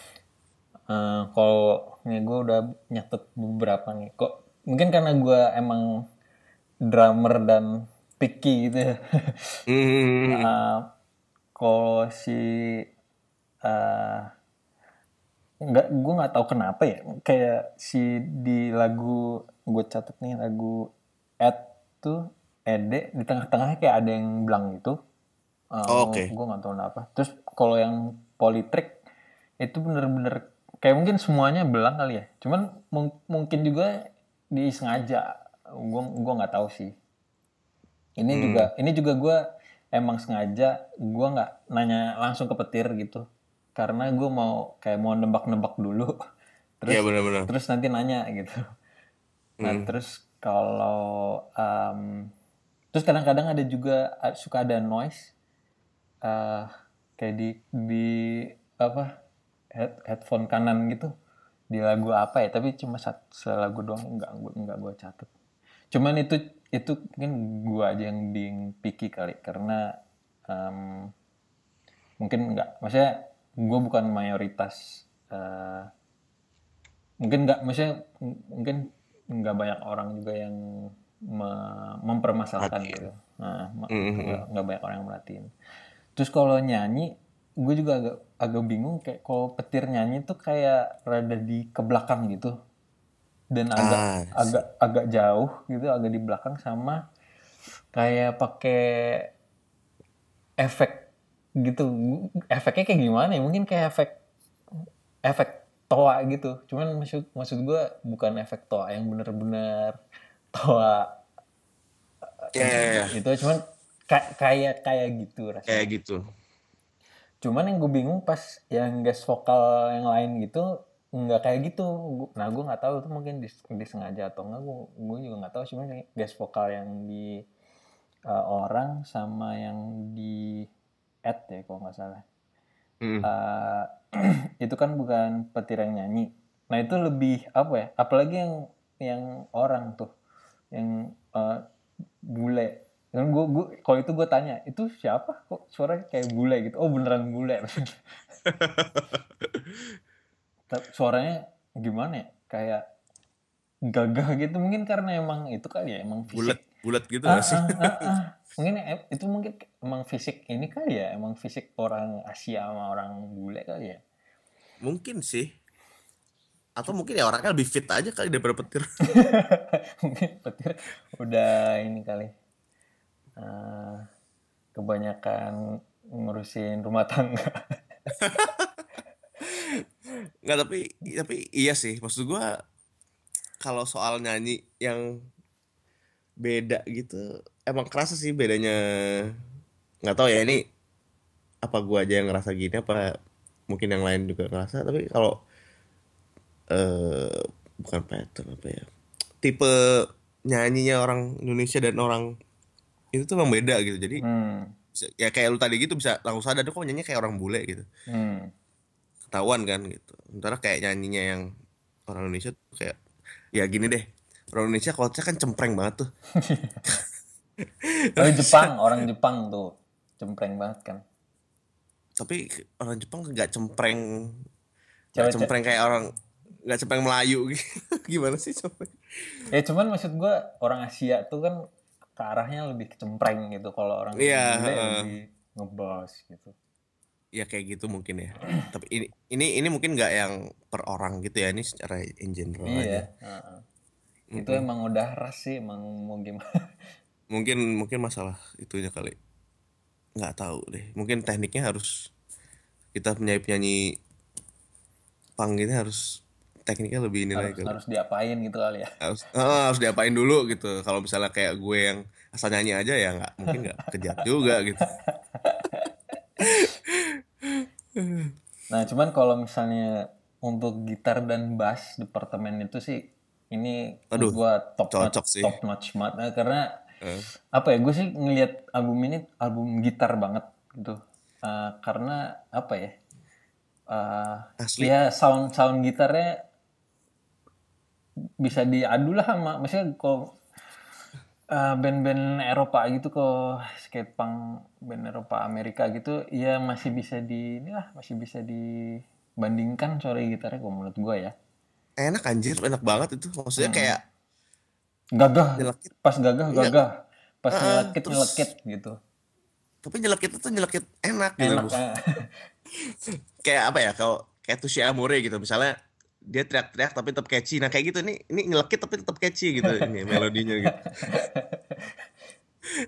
Eh, kalau nih gue udah nyatet beberapa nih. Kok mungkin karena gue emang drummer dan picky gitu ya. Hmm, Eh, *laughs* kalau si eh nggak gue nggak tahu kenapa ya. Kayak si di lagu gue catat nih lagu Ed tuh Ede di tengah-tengahnya kayak ada yang belang gitu. Eh, Oh, oke. gue nggak tahu kenapa. Terus kalau yang Polytrick itu bener-bener kayak mungkin semuanya belang kali ya. Cuman mung- mungkin juga disengaja. Gue gua nggak tahu sih. Ini juga ini juga gue emang sengaja gue nggak nanya langsung ke petir gitu. Karena gue mau kayak mau nebak-nebak dulu. *laughs* Terus Iya benar-benar terus nanti nanya gitu. Nah terus kalau em, terus kadang-kadang ada juga suka ada noise eh kayak di di apa head, headphone kanan gitu di lagu apa ya tapi cuma satu lagu doang enggak gua enggak gue catat. Cuman itu itu mungkin gue aja yang being picky kali karena em, mungkin enggak maksudnya gue bukan mayoritas eh, mungkin enggak maksudnya mungkin enggak banyak orang juga yang me- mempermasalahkan gitu. Nah ma- enggak, enggak banyak orang yang merhatiin. Terus kalau nyanyi gue juga agak agak bingung kayak kalau petir nyanyi tuh kayak rada di ke belakang gitu. Dan agak Ah, agak agak jauh gitu agak di belakang sama kayak pakai efek gitu. Efeknya kayak gimana ya? Mungkin kayak efek efek toa gitu. Cuman maksud maksud gue bukan efek toa yang bener-bener toa ya ya, ya. itu cuman ka- kayak kayak gitu rasanya. Kayak gitu cuman yang gue bingung pas yang guest vokal yang lain gitu nggak kayak gitu. Nah gue nggak tahu itu mungkin dis- disengaja atau enggak gue gue juga nggak tahu. Cuman yang guest vokal yang di uh, orang sama yang di Ed ya kalau nggak salah. Hmm. Uh, *clears throat* itu kan bukan petir yang nyanyi. Nah itu lebih apa ya? Apalagi yang yang orang tuh yang uh, bule dan gue gue kalau itu gue tanya itu siapa? Kok suaranya kayak bule gitu? Oh beneran bule. *laughs* Tapi suaranya gimana ya? Kayak gagah gitu. Mungkin karena emang itu kali ya emang bulat fisik bulat gitu Ah, gak sih? ah, ah, ah. *laughs* mungkin itu mungkin emang fisik ini kali ya emang fisik orang Asia sama orang bule kali ya. Mungkin sih. Atau mungkin ya orangnya lebih fit aja kali daripada petir. *laughs* Mungkin petir udah ini kali eh, kebanyakan ngurusin rumah tangga. *laughs* Nggak tapi tapi iya sih. Maksud gua kalau soal nyanyi yang beda gitu emang kerasa sih bedanya. Nggak tahu ya ini apa gua aja yang ngerasa gini apa mungkin yang lain juga ngerasa. Tapi kalau eh bukan pattern apa ya tipe nyanyinya orang Indonesia dan orang itu tuh emang beda gitu. Jadi Hmm. bisa- ya kayak lu tadi gitu bisa langsung sadar kok nyanyi kayak orang bule? gitu. Hmm. ketahuan kan gitu. Sementara kayak nyanyinya yang orang Indonesia tuh kayak ya gini deh orang Indonesia culture kan cempreng banget tuh. Orang Jepang, orang Jepang tuh cempreng banget kan. tapi orang Jepang nggak cempreng nggak cempreng kayak orang nggak cempreng Melayu *laughs* gitu. Gimana sih cempreng? Ya cuman maksud gua orang Asia tuh kan ke arahnya lebih ke cempreng gitu. Kalau orang Iya, bule heeh. lebih ngebas gitu. ya kayak gitu mungkin ya tapi ini ini ini mungkin nggak yang per orang gitu ya ini secara in general aja Iya. heeh. Itu emang udah ras sih, emang mau gimana. *laughs* mungkin mungkin masalah itunya kali nggak tahu deh mungkin tekniknya harus kita penyanyi penyanyi pang ini harus tekniknya lebih ini lagi harus, kali. harus diapain gitu kali ya. harus eh, harus diapain dulu gitu kalau misalnya kayak gue yang asal nyanyi aja ya nggak mungkin nggak kejat juga gitu *laughs* Nah, cuman kalau misalnya untuk gitar dan bass departemen itu sih ini Aduh, gua top cocok notch, sih. top notch banget Nah, karena Eh, apa ya gue sih ngelihat album ini album gitar banget gitu Eh, karena apa ya Eh, Asli. ya sound sound gitarnya bisa diadu lah sama maksudnya kalau eh, band-band Eropa gitu kok skate punk band Eropa Amerika gitu ya masih bisa di inilah masih bisa dibandingkan suara gitarnya kalau menurut gue ya. Enak anjir enak banget itu. Maksudnya kayak gagah nyelekit. pas gagah gagah. Pas Heeh, nyelekit terus- nyelekit gitu. Tapi nyelekit itu nyelekit enak gitu. Enak eh. *laughs* kayak apa ya kalau kayak Tushy Amore gitu misalnya dia teriak-teriak tapi tetap catchy. Nah kayak gitu ini ini nyelekit tapi tetap catchy gitu *laughs* ini melodinya gitu. *laughs*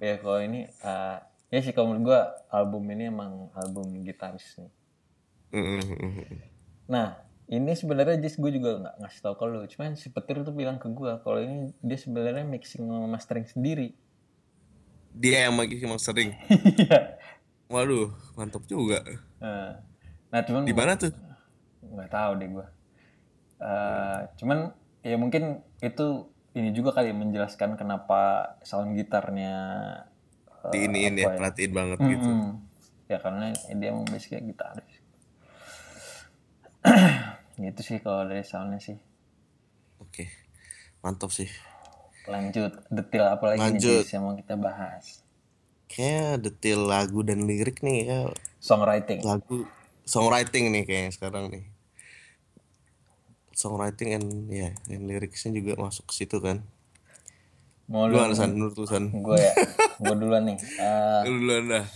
Ya kalau ini eh, ya sih kalau menurut gue album ini emang album gitaris nih. Mm-mm. nah ini sebenarnya Jis gue juga nggak ngasih tau ke lu. Cuman si petir tuh bilang ke gue kalau ini dia sebenarnya mixing sama mastering sendiri. Dia yang emang sering *laughs* iya. Waduh mantap juga. Eh, nah cuman di mana tuh? nggak tahu deh gue Eh, cuman ya mungkin itu ini juga kali menjelaskan kenapa sound gitarnya eh, di ini ya ya? perhatiin banget gitu. Mm-mm. ya karena dia emang basicnya gitaris. *clears throat* Gitu sih kalau dari soundnya sih. Oke mantap sih. Lanjut detail apa lagi nih Lanjut. Jis, yang mau kita bahas? Kayak detail lagu dan lirik nih ya. Songwriting. Lagu songwriting nih kayaknya sekarang nih songwriting and ya and liriknya juga masuk ke situ kan. Mau lu gimana san menurut lu san? Gue ya. Gue duluan nih. *laughs* Lu duluan dah.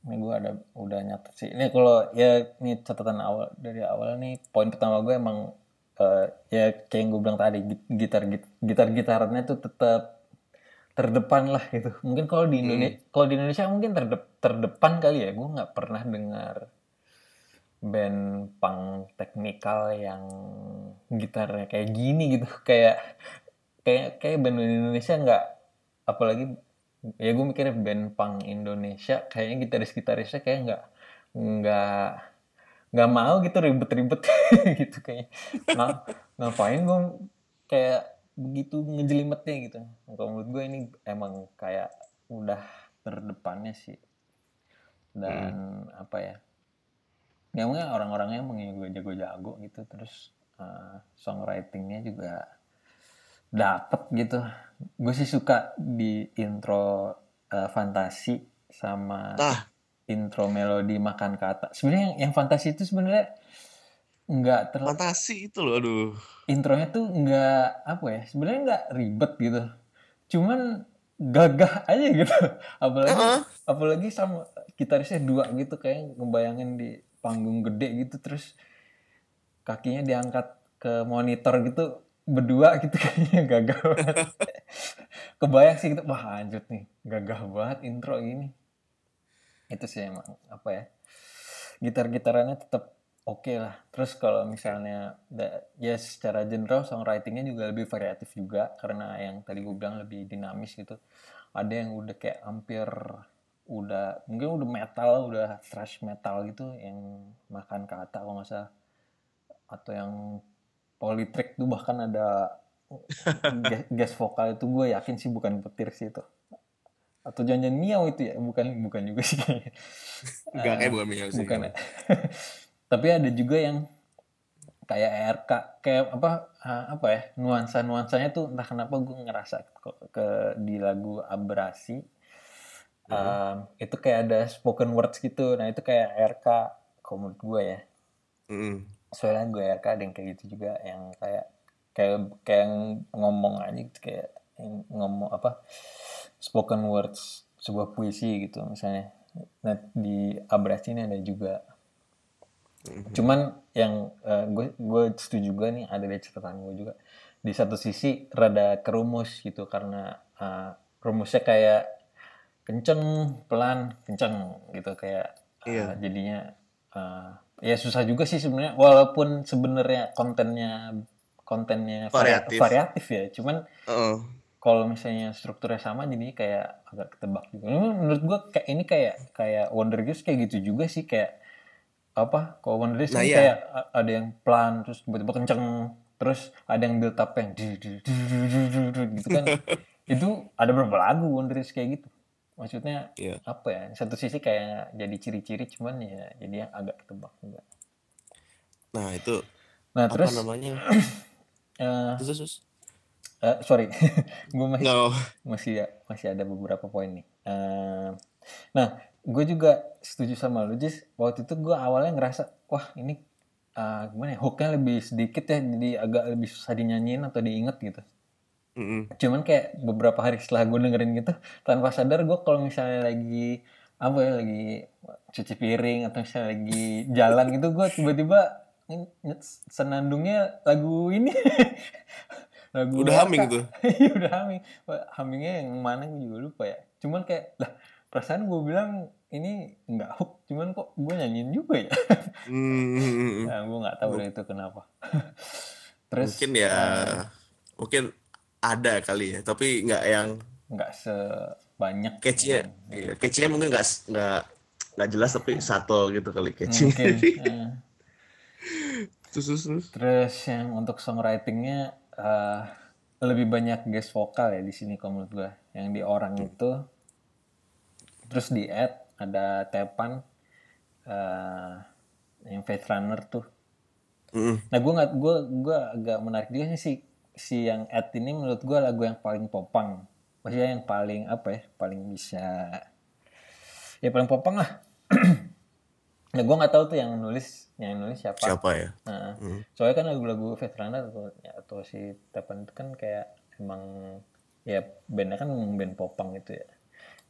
Ini gue ada udah nyatet sih. Ini kalau ya ini catatan awal dari awal nih poin pertama gue emang eh, ya kayak yang gue bilang tadi git- gitar gitar gitarnya tuh tetap terdepan lah gitu. Mungkin kalau di Indonesia kalau di Indonesia mungkin terdep terdepan kali ya. Gue nggak pernah dengar band punk teknikal yang gitarnya kayak gini gitu. *laughs* Kayak kayak kayak band Indonesia nggak apalagi ya gue mikirnya band punk Indonesia kayaknya gitaris gitarisnya kayak nggak nggak nggak mau gitu ribet-ribet *laughs* gitu kayaknya nah, ngapain gue kayak begitu ngejelimetnya gitu. Kalau menurut gue ini emang kayak udah terdepannya sih. Dan apa ya ya mungkin orang-orangnya emang jago-jago gitu terus eh, songwritingnya juga dapet gitu. Gue sih suka di intro eh, fantasi sama Nah. intro melodi makan kata. Sebenarnya yang, yang fantasi itu sebenarnya nggak terlalu fantasi itu loh aduh. Intronya tuh nggak apa ya sebenarnya nggak ribet gitu. Cuman gagah aja gitu. *laughs* Apalagi Heeh. apalagi sama gitarisnya dua gitu kayak ngebayangin di panggung gede gitu terus kakinya diangkat ke monitor gitu berdua gitu *laughs* kayaknya gagah banget kebayang sih gitu wah lanjut nih gagah banget intro ini itu sih emang apa ya gitar gitarannya tetap oke lah. Terus kalau misalnya ya secara general songwritingnya juga lebih variatif juga karena yang tadi gue bilang lebih dinamis gitu. Ada yang udah kayak hampir udah mungkin udah metal, udah thrash metal gitu yang makan kata kalau nggak salah. Atau yang polytrick tuh bahkan ada *laughs* gas, vokal itu gue yakin sih bukan petir sih itu. Atau jangan-jangan miau itu ya, bukan bukan juga sih kayaknya. Enggak kayak bukan Mia sih. Bukan ya. *laughs* Tapi ada juga yang kayak RK kayak apa apa ya nuansa nuansanya tuh entah kenapa gue ngerasa ke, ke- di lagu abrasi um, itu kayak ada spoken words gitu. Nah itu kayak RK kalau menurut gue ya. Mm-mm. soalnya gue RK ada yang kayak gitu juga yang kayak kayak kayak ngomong aja gitu kayak yang ngomong apa spoken words sebuah puisi gitu misalnya. Nah di abrasi ini ada juga. Cuman yang eh, gue gue setuju juga nih ada di catatan gue juga. Di satu sisi rada kerumus gitu karena eh, rumusnya kayak kenceng pelan kenceng gitu kayak eh, Iya. jadinya eh, ya susah juga sih sebenarnya walaupun sebenarnya kontennya kontennya varia- Variatif. variatif ya cuman Heeh. kalau misalnya strukturnya sama jadi kayak agak ketebak juga. Menurut gua kayak ini kayak kayak Wonder Girls kayak gitu juga sih kayak apa? Kalau Wonder Girls Nah, iya. kayak ada yang pelan terus tiba-tiba kenceng terus ada yang build up yang gitu kan. *laughs* itu ada beberapa lagu Wonder Girls kayak gitu. Maksudnya Iya. apa ya? Satu sisi kayak jadi ciri-ciri cuman ya jadi yang agak ketebak juga. Nah, itu Nah, apa terus namanya? *clears throat* eh, Terus terus. eh, sorry, *laughs* gue masih Nggak. masih masih ada beberapa poin nih. Eh, nah, gue juga setuju sama lu, Jis. Waktu itu gue awalnya ngerasa, wah ini eh, gimana ya, hooknya lebih sedikit ya, jadi agak lebih susah dinyanyiin atau diinget gitu. Mm-mm. Cuman kayak beberapa hari setelah gue dengerin gitu, tanpa sadar gue kalau misalnya lagi apa ya lagi cuci piring atau misalnya lagi jalan gitu, gue tiba-tiba senandungnya lagu ini. *laughs* lagu Udah humming tuh? *laughs* Iya udah humming. Hummingnya yang mana gue juga lupa ya. Cuman kayak lah perasaan gue bilang ini nggak hook, cuman kok gue nyanyiin juga ya. *laughs* Hmm. nah, gue nggak tahu deh itu kenapa. Terus Mungkin ya, mungkin ada kali ya, tapi nggak yang nggak sebanyak catchy-nya. Iya, catchy-nya mungkin nggak nggak nggak jelas tapi subtle gitu kali catchy. mungkin. *laughs* eh. terus terus terus. Terus yang untuk songwritingnya eh, lebih banyak guest vokal ya di sini kalau menurut gue. Yang di orang itu, terus di Ed ada Tepan, eh, yang Faith Runner tuh. Mm-mm. Nah gue nggak gue gue agak menarik juga sih si yang Ed ini menurut gue lagu yang paling popang. Maksudnya yang paling apa ya? Paling bisa ya paling popang lah. *clears throat* nah gue nggak tahu tuh yang nulis yang nulis siapa. Siapa ya? Nah, soalnya kan lagu-lagu Veterana atau, ya, atau si Tepan itu kan kayak emang ya bandnya kan band popang gitu ya.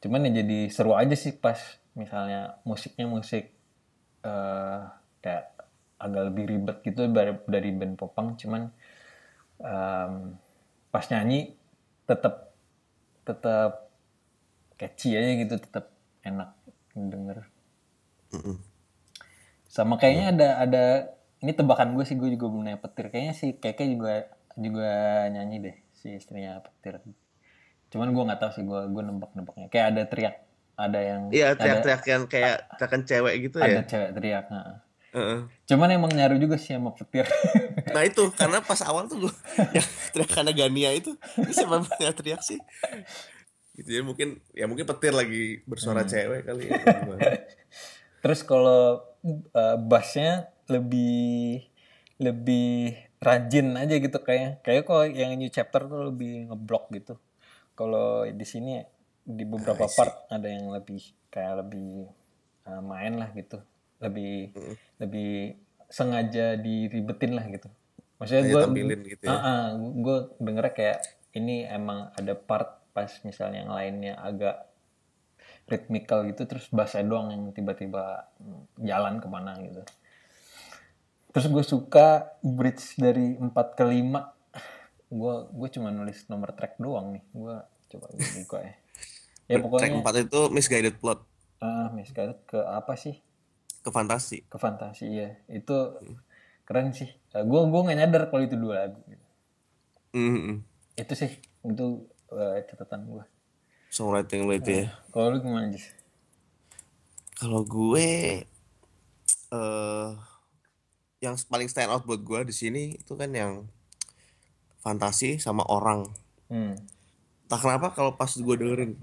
Cuman ya jadi seru aja sih pas misalnya musiknya musik eh kayak agak lebih ribet gitu dari, dari band popang. Cuman em, pas nyanyi tetap tetap catchy aja gitu, tetap enak denger. Mm-mm. Sama kayaknya ada ada ini tebakan gue sih gue juga belum nanya petir. Kayaknya si Keke juga juga nyanyi deh si istrinya petir. Cuman gue nggak tahu sih gue gue nebak-nebaknya. Kayak ada teriak, ada yang Iya, ada, teriak-teriakan kayak teriakan cewek gitu ada ya. cewek teriak. nah. Heeh. Cuman emang nyaru juga sih sama petir. *laughs* Nah itu karena pas awal tuh gue *laughs* yang teriakan Gania itu ini siapa yang teriak sih? Gitu ya mungkin ya mungkin petir lagi bersuara cewek kali ya. *laughs* Terus kalau uh, bassnya lebih lebih rajin aja gitu kayak kayak kalau yang new chapter tuh lebih ngeblok gitu. Kalau di sini di beberapa part ada yang lebih kayak lebih uh, main lah gitu. Lebih lebih sengaja diribetin lah gitu. Maksudnya gue gitu ya. gue dengernya kayak ini emang ada part pas misalnya yang lainnya agak ritmikal gitu terus bassnya doang yang tiba-tiba jalan ke mana gitu terus gue suka bridge dari 4 ke 5 gue gue cuma nulis nomor track doang nih gue coba gue buka ya ya Track pokoknya 4 itu misguided plot. ah misguided ke apa sih ke fantasi. Ke fantasi ya itu keren sih. Gue gue nggak nyadar kalau itu dua lagu. Mm-mm. itu sih itu eh, catatan gue songwriting lo itu ya? Kalau lu gimana Jis? kalau gue eh yang paling stand out buat gue di sini itu kan yang fantasi sama orang. Hmm. tak kenapa kalau pas gue dengerin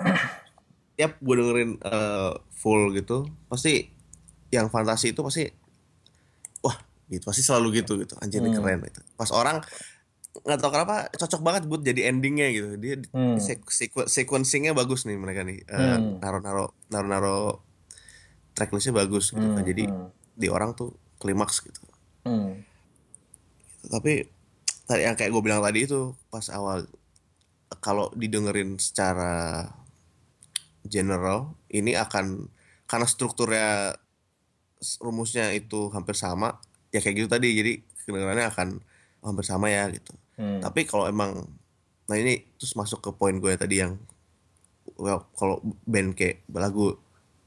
tiap gue dengerin eh, full gitu pasti yang fantasi itu pasti wah gitu pasti selalu gitu gitu. Anjir ini keren gitu. Pas orang nggak tahu kenapa cocok banget buat jadi endingnya gitu. Dia Hmm. sequ- sequencingnya bagus nih mereka nih. Eh, naro naro naro naro tracklistnya bagus gitu kan. Jadi di orang tuh klimaks gitu. Hmm. tapi tadi yang kayak gue bilang tadi itu pas awal kalau didengerin secara general ini akan karena strukturnya rumusnya itu hampir sama ya kayak gitu tadi jadi kedengarannya akan hampir sama ya gitu Hmm. tapi kalau emang nah ini terus masuk ke poin gue tadi yang well, kalau band kayak lagu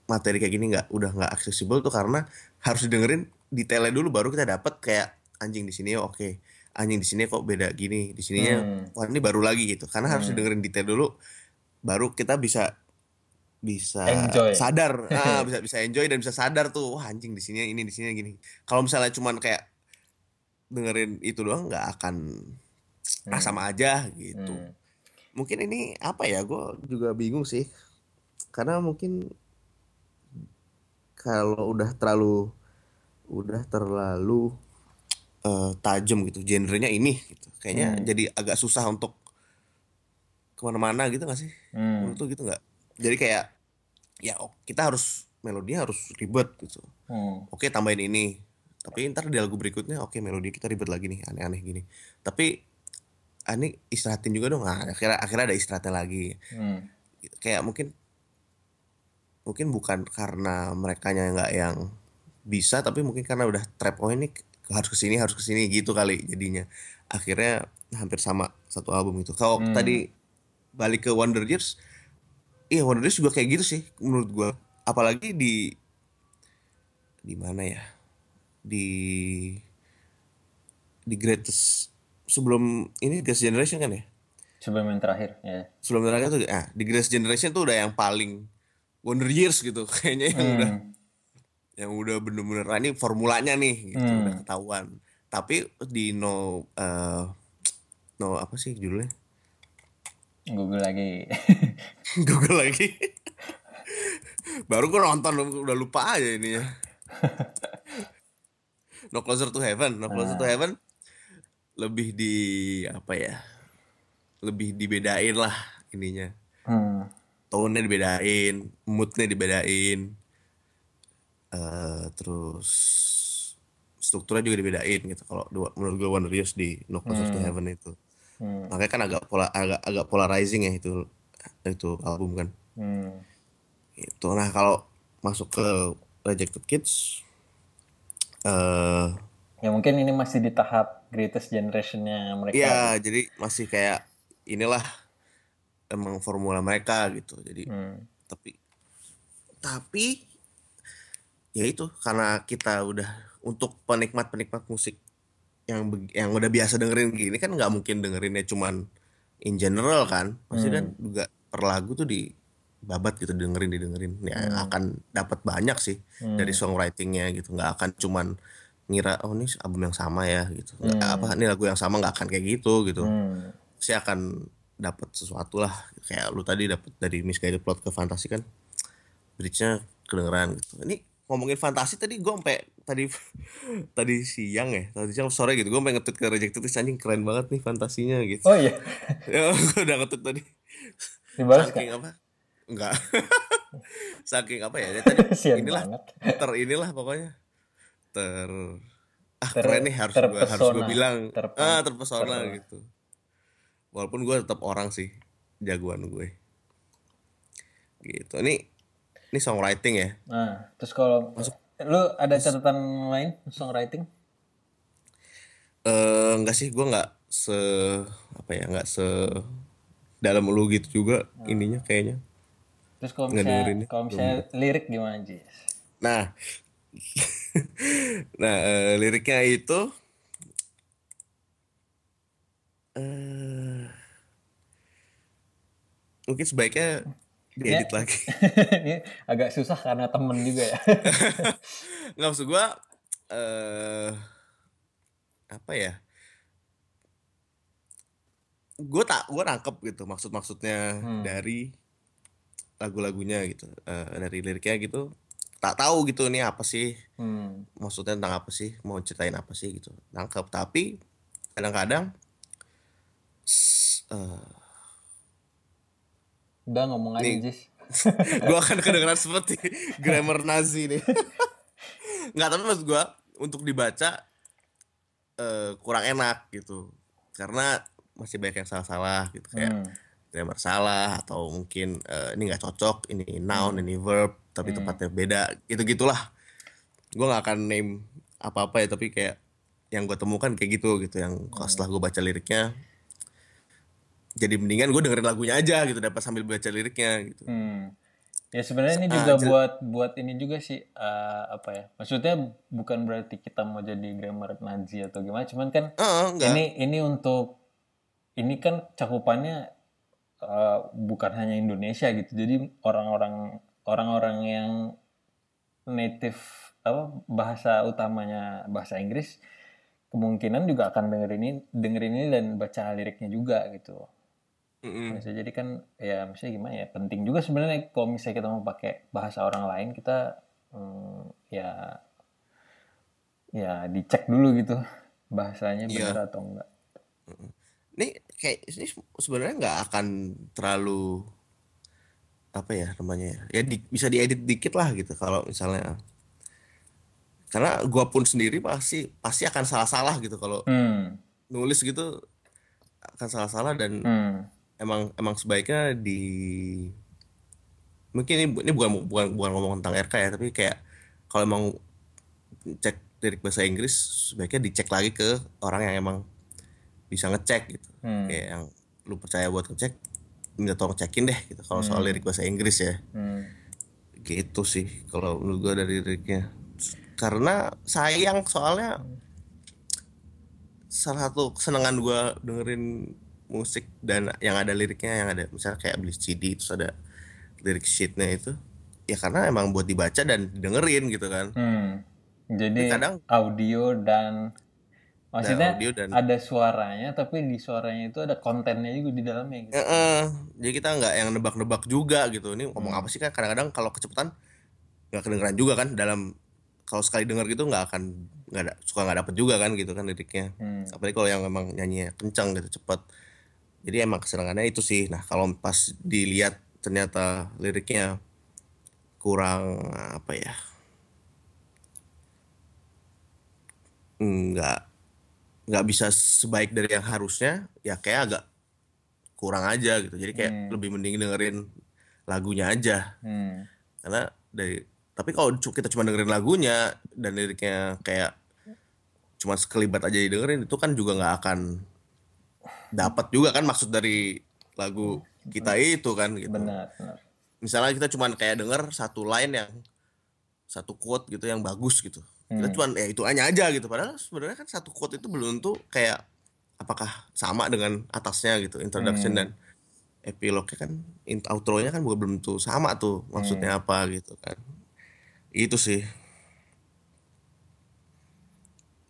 materi kayak gini nggak udah nggak aksesibel tuh karena harus didengerin detailnya dulu baru kita dapat kayak anjing di sini oke anjing di sini kok beda gini di sininya Hmm. wah ini baru lagi gitu karena harus didengerin detail dulu baru kita bisa bisa Enjoy. sadar. *laughs* Ah, bisa bisa enjoy dan bisa sadar tuh wah anjing di sini ini di sini gini. Kalau misalnya cuman kayak dengerin itu doang nggak akan ah sama aja gitu. Hmm. mungkin ini apa ya gue juga bingung sih. Karena mungkin kalau udah terlalu udah terlalu eh, tajam gitu genrenya ini gitu. Kayaknya jadi agak susah untuk ke mana-mana gitu gak sih? Hmm. menurut lu gitu nggak jadi kayak ya oh, kita harus melodinya harus ribet gitu. Hmm. oke tambahin ini. Tapi ntar di lagu berikutnya oke melodi kita ribet lagi nih aneh-aneh gini. Tapi ah, ini istirahatin juga dong. Nah, akhirnya akhirnya ada istirahatnya lagi. Hmm. kayak mungkin mungkin bukan karena mereka nggak yang bisa tapi mungkin karena udah trap oh ini harus ke sini harus ke sini gitu kali jadinya. Akhirnya hampir sama satu album itu. Kalau tadi balik ke Wonder Years iya Wonder Years juga kayak gitu sih menurut gua. Apalagi di di mana ya? Di di Greatest sebelum ini Greatest Generation kan ya? Sebelum yang terakhir ya. Sebelum terakhir tuh ah di Greatest Generation tuh udah yang paling Wonder Years gitu *laughs* kayaknya yang udah Hmm. yang udah bener-bener ah, ini formulanya nih gitu Hmm. udah ketahuan. Tapi di no eh, no apa sih judulnya Google lagi. *laughs* Google lagi. Baru gue nonton udah lupa aja ini ya *laughs* No Closer to Heaven. No Closer to Heaven lebih di apa ya lebih dibedain lah ininya. Hmm. tone-nya dibedain, mood-nya dibedain, eh terus strukturnya juga dibedain gitu. Kalau dua- menurut gue Years di No Closer to Heaven itu, Hmm. makanya kan agak pola agak agak polarizing ya itu itu album kan. Hmm. Itu. Nah kalau masuk ke Rejected Kids, eh ya mungkin ini masih di tahap greatest generationnya mereka Iya, jadi masih kayak inilah emang formula mereka gitu. Jadi Hmm. tapi tapi ya itu karena kita udah untuk penikmat-penikmat musik yang yang udah biasa dengerin gini kan nggak mungkin dengerinnya cuman in general kan. Pasti kan juga per lagu tuh di babat gitu dengerin didengerin. Ya akan dapat banyak sih dari songwritingnya gitu. Nggak akan cuman ngira oh ini album yang sama ya gitu. Nggak apa ini lagu yang sama nggak akan kayak gitu gitu. Hmm. sih akan dapat sesuatu lah. Kayak lu tadi dapat dari misguided plot ke fantasi kan bridge-nya kedengeran gitu. Ini ngomongin fantasi tadi gue sampai tadi *laughs* tadi siang ya tadi siang sore gitu gue sampai ngetweet ke rejected terus anjing keren banget nih fantasinya gitu. Oh iya. *laughs* Ya gue udah ngetweet tadi. Dibalas saking kan apa? Enggak. *laughs* Saking apa ya ya tadi inilah banget. ter inilah pokoknya. Ter ah Ter- keren nih harus gue harus gue terpesona. bilang. Ah terpesona ter- gitu. Walaupun gue tetap orang sih jagoan gue. Gitu. Ini ini songwriting ya? Nah terus kalau lu ada catatan lain songwriting? Eh enggak sih gue nggak se apa ya nggak se dalam lu gitu juga ininya kayaknya. Terus kalau Nggak misalnya ya? kalau misalnya lirik gimana Jis Nah, *laughs* nah eh, liriknya itu eh mungkin sebaiknya diedit Ya. lagi *laughs* Ini agak susah karena temen juga ya. *laughs* nggak maksud gue eh apa ya gue tak gue nangkep gitu maksud maksudnya Hmm. dari lagu-lagunya gitu Eh, dari liriknya gitu tak tahu gitu ini apa sih Hmm. maksudnya tentang apa sih mau ceritain apa sih gitu nangkep tapi kadang-kadang eh, Udah ngomong aja, Nih. Jis. *laughs* gue akan kedengeran seperti grammar Nazi nih *laughs* nggak tapi maksud gue untuk dibaca eh, kurang enak gitu karena masih banyak yang salah-salah gitu kayak Hmm. grammar salah atau mungkin eh, ini nggak cocok ini noun ini verb tapi tempatnya beda gitu gitulah gue nggak akan name apa-apa ya tapi kayak yang gue temukan kayak gitu gitu yang kalau setelah gue baca liriknya jadi mendingan gue dengerin lagunya aja gitu dapat sambil baca liriknya gitu Hmm. Ya sebenarnya ini Ah, juga jel- buat buat ini juga sih eh, apa ya? Maksudnya bukan berarti kita mau jadi grammar Nazi atau gimana, cuman kan enggak ini ini untuk ini kan cakupannya eh, bukan hanya Indonesia gitu. Jadi orang-orang orang-orang yang native apa bahasa utamanya bahasa Inggris kemungkinan juga akan dengerin ini dengerin ini dan baca liriknya juga gitu. Bisa jadi kan ya misalnya gimana ya penting juga sebenarnya kalau misalnya kita mau pakai bahasa orang lain kita hmm, ya ya dicek dulu gitu bahasanya Iya. benar atau enggak. ini kayak ini sebenarnya nggak akan terlalu apa ya namanya ya ya di- bisa diedit dikit lah gitu kalau misalnya karena gua pun sendiri pasti pasti akan salah-salah gitu kalau Hmm. nulis gitu akan salah-salah dan Hmm. Emang emang sebaiknya di mungkin ini, ini bukan bukan bukan ngomong tentang RK ya tapi kayak kalau emang cek lirik bahasa Inggris sebaiknya dicek lagi ke orang yang emang bisa ngecek gitu Hmm. kayak yang lu percaya buat ngecek minta tolong cekin deh gitu kalau soal lirik bahasa Inggris ya Hmm. gitu sih kalau menurut gua dari liriknya karena sayang soalnya salah satu kesenangan gua dengerin musik dan yang ada liriknya yang ada misalnya kayak beli CD terus ada lirik sheetnya itu ya karena emang buat dibaca dan dengerin gitu kan Hmm. Jadi kadang- audio dan maksudnya audio dan- ada suaranya tapi di suaranya itu ada kontennya juga di dalamnya gitu. Ya, eh, jadi kita nggak yang nebak-nebak juga gitu ini ngomong Hmm. apa sih kan kadang-kadang kalau kecepatan nggak kedengeran juga kan dalam kalau sekali denger gitu nggak akan nggak ada suka nggak dapet juga kan gitu kan liriknya Hmm. apalagi kalau yang memang nyanyinya kencang gitu cepet jadi emang kesenangannya itu sih nah kalau pas dilihat ternyata liriknya kurang apa ya nggak nggak bisa sebaik dari yang harusnya ya kayak agak kurang aja gitu jadi kayak Hmm. lebih mending dengerin lagunya aja Hmm. karena dari tapi kalau kita cuma dengerin lagunya dan liriknya kayak cuma sekelibat aja didengerin itu kan juga nggak akan dapat juga kan maksud dari lagu kita itu kan gitu Benar, benar. misalnya kita cuma kayak denger satu line yang satu quote gitu yang bagus gitu kita Hmm. cuma ya itu hanya aja gitu padahal sebenarnya kan satu quote itu belum tuh kayak apakah sama dengan atasnya gitu introduction Hmm. dan epilognya kan outro-nya kan belum tentu sama tuh maksudnya Hmm. apa gitu kan itu sih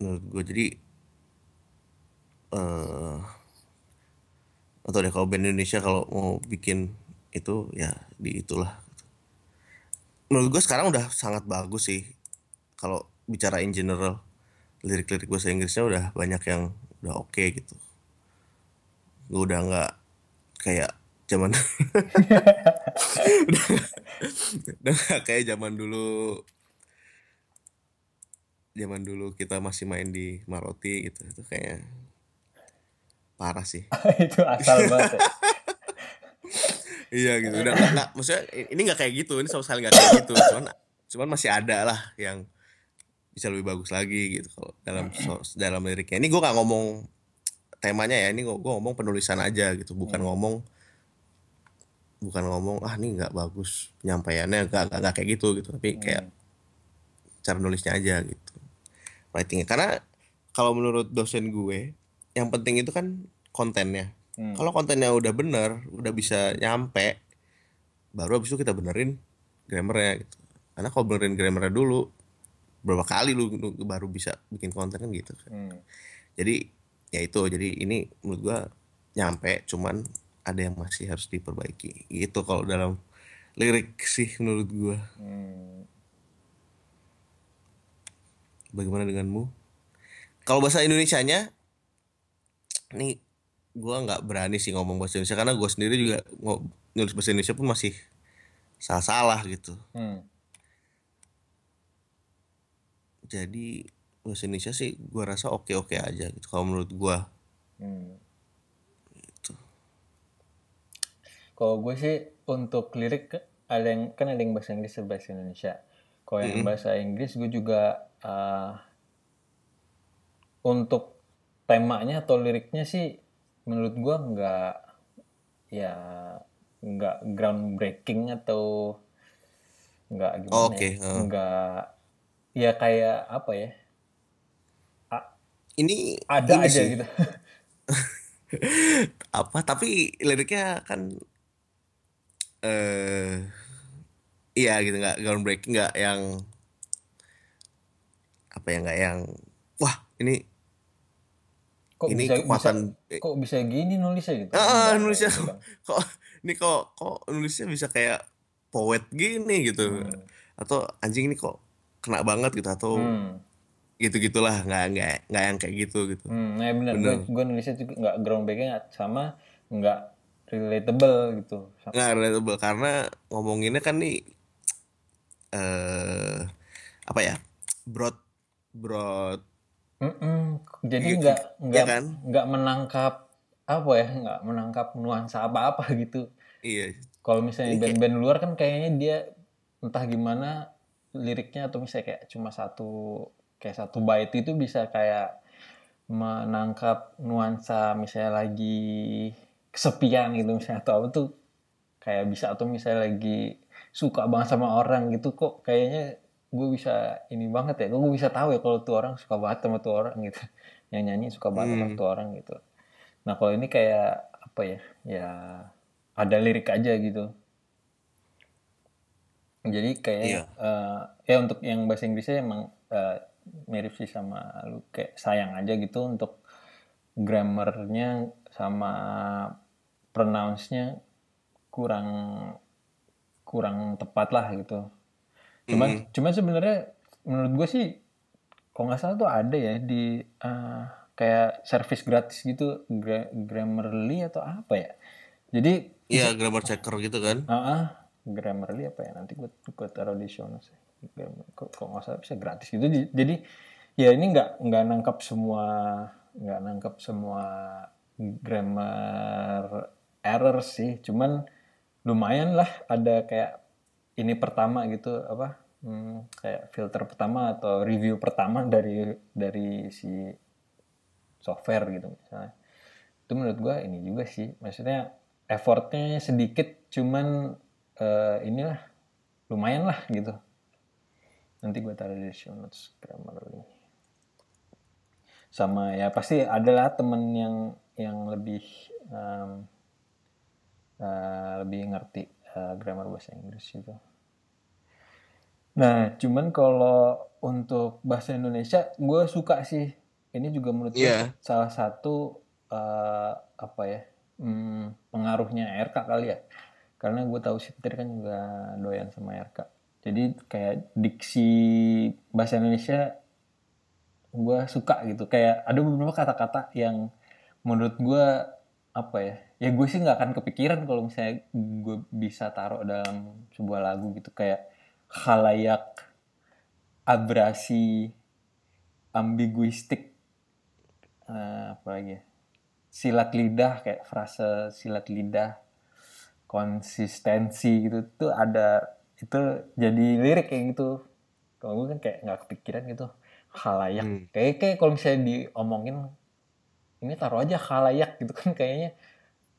menurut gue jadi eh atau deh kalau band Indonesia kalau mau bikin itu ya di itulah. Menurut gue sekarang udah sangat bagus sih. Kalau bicara in general lirik-lirik bahasa Inggrisnya udah banyak yang udah oke gitu. Gue udah nggak kayak zaman *laughs* udah, nggak kayak zaman dulu zaman dulu kita masih main di Maroti gitu. Itu kayak parah sih *laughs* itu asal banget. ya. *laughs* Iya gitu. Udah nggak nggak- maksudnya ini nggak kayak gitu. Ini sama sekali nggak kayak gitu. Cuman cuman masih ada lah yang bisa lebih bagus lagi gitu kalau dalam dalam liriknya. Ini gue nggak ngomong temanya ya. Ini gue ngomong penulisan aja gitu. Bukan ngomong bukan ngomong ah ini nggak bagus penyampaiannya nggak nggak kayak gitu gitu. Tapi kayak cara nulisnya aja gitu writingnya karena kalau menurut dosen gue yang penting itu kan kontennya. Hmm. kalau kontennya udah bener udah bisa nyampe baru abis itu kita benerin grammarnya gitu. Karena kalau benerin grammarnya dulu berapa kali lu, lu baru bisa bikin konten kan gitu kan. Hmm. jadi ya itu. Jadi ini menurut gua nyampe cuman ada yang masih harus diperbaiki. Gitu kalau dalam lirik sih menurut gua. Hmm. bagaimana denganmu? Kalau bahasa Indonesianya nih gua nggak berani sih ngomong bahasa Indonesia karena gua sendiri juga nulis bahasa Indonesia pun masih salah-salah gitu Hmm. jadi bahasa Indonesia sih gua rasa oke-oke aja gitu kalau menurut gua Hmm. Gitu. Kalau gue sih untuk lirik ada yang kan ada yang bahasa Inggris dan bahasa Indonesia. Kalau yang bahasa Inggris gue juga uh, untuk temanya atau liriknya sih menurut gue nggak ya nggak groundbreaking atau nggak gimana Oh, oke, ya, heeh. nggak ya kayak apa ya ini ada ini aja sih gitu. *laughs* apa tapi liriknya kan eh iya gitu nggak groundbreaking nggak yang apa ya nggak yang wah ini Kok ini bisa, bisa kekuatan eh, kok bisa gini nulisnya gitu? ah, Enggak kayak nulisnya gitu kan. *laughs* kok ini kok kok nulisnya bisa kayak poet gini gitu Hmm. atau anjing ini kok kena banget gitu atau Hmm. gitu gitulah nggak nggak nggak yang kayak gitu gitu Hmm, nah benar. Gue gue nulisnya juga nggak groundbreaking sama nggak relatable gitu. Nggak relatable karena ngomonginnya kan nih eh apa ya broad broad Mm-mm. Jadi gitu nggak ya nggak kan nggak menangkap apa ya nggak menangkap nuansa apa-apa gitu. iya Kalau misalnya band-band luar kan kayaknya dia entah gimana liriknya atau misalnya kayak cuma satu kayak satu bait itu bisa kayak menangkap nuansa misalnya lagi kesepian gitu misalnya atau apa tuh kayak bisa atau misalnya lagi suka banget sama orang gitu kok kayaknya gue bisa ini banget ya gue bisa tahu ya kalau tuh orang suka banget sama tuh orang gitu. *laughs* Yang nyanyi suka banget sama hmm, tuh orang gitu. Nah kalau ini kayak apa ya ya ada lirik aja gitu. Jadi kayak iya. eh, ya untuk yang bahasa Inggrisnya emang eh, mirip sih sama lu kayak sayang aja gitu untuk grammarnya sama pronounce-nya kurang kurang tepat lah gitu cuman Mm, cuman sebenarnya menurut gue sih kalau nggak salah tuh ada ya di eh, kayak service gratis gitu Gra- Grammarly atau apa ya. Jadi iya grammar checker gitu kan? Ah ah, Grammarly apa ya? Nanti gue gue taruh di show notes ya. Kok nggak salah bisa gratis gitu. Di- jadi ya ini nggak nggak nangkap semua nggak nangkap semua grammar error sih. Cuman lumayan lah ada kayak ini pertama gitu apa hmm, kayak filter pertama atau review pertama dari dari si software gitu misalnya. Itu menurut gua ini juga sih maksudnya effortnya sedikit cuman eh, inilah lumayan lah gitu. Nanti gue taruh di show notes Grammarly sama ya pasti adalah temen yang yang lebih em, eh, lebih ngerti eh, grammar bahasa Inggris itu nah cuman kalau untuk bahasa Indonesia gue suka sih. Ini juga menurut gue iya. salah satu eh, apa ya hmm, pengaruhnya RK kali ya. Karena gue tahu si Peter kan juga doyan sama RK jadi kayak diksi bahasa Indonesia gue suka gitu. Kayak ada beberapa kata-kata yang menurut gue apa ya ya gue sih nggak akan kepikiran kalau misalnya gue bisa taruh dalam sebuah lagu gitu. Kayak halayak abrasi ambiguistik. Eh, apa lagi? Ya silat lidah kayak frase silat lidah konsistensi gitu. Tuh ada itu jadi lirik kayak gitu. Kalau gue kan kayak nggak kepikiran gitu halayak hmm. kayak kayak kalau misalnya diomongin ini taruh aja halayak gitu kan kayaknya.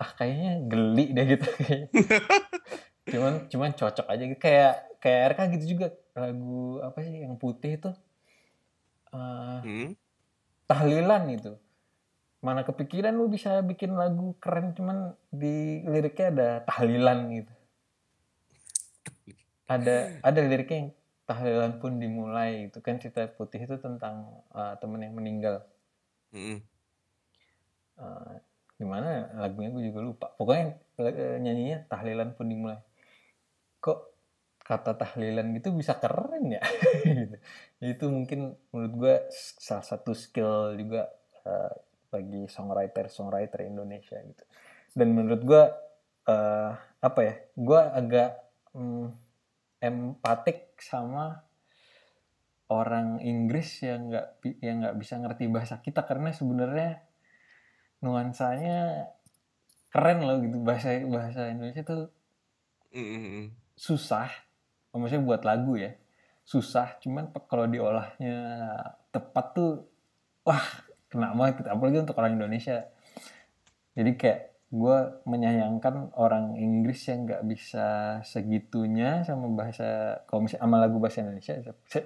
Ah kayaknya geli deh gitu. *laughs* Kayaknya cuman cuman cocok aja gitu. Kayak kayak RK gitu juga lagu apa sih yang putih itu? Eh, Hmm. tahlilan itu. Mana kepikiran lu bisa bikin lagu keren cuman di liriknya ada tahlilan gitu. Ada ada liriknya yang tahlilan pun dimulai itu kan cerita putih itu tentang uh, temen yang meninggal. Hmm. Uh, gimana? Lagunya gue juga lupa. Pokoknya uh, nyanyinya tahlilan pun dimulai. Kok kata tahlilan gitu bisa keren ya *laughs* gitu. itu mungkin menurut gue salah satu skill juga uh, bagi songwriter songwriter Indonesia gitu dan menurut gue uh, apa ya gue agak mm, empatik sama orang Inggris yang nggak yang nggak bisa ngerti bahasa kita karena sebenarnya nuansanya keren loh gitu bahasa bahasa Indonesia tuh Hmm. susah maksudnya buat lagu ya susah cuman kalau diolahnya tepat tuh wah kena banget gitu. apalagi untuk orang Indonesia jadi kayak gue menyayangkan orang Inggris yang nggak bisa segitunya sama bahasa kalau misalnya sama lagu bahasa Indonesia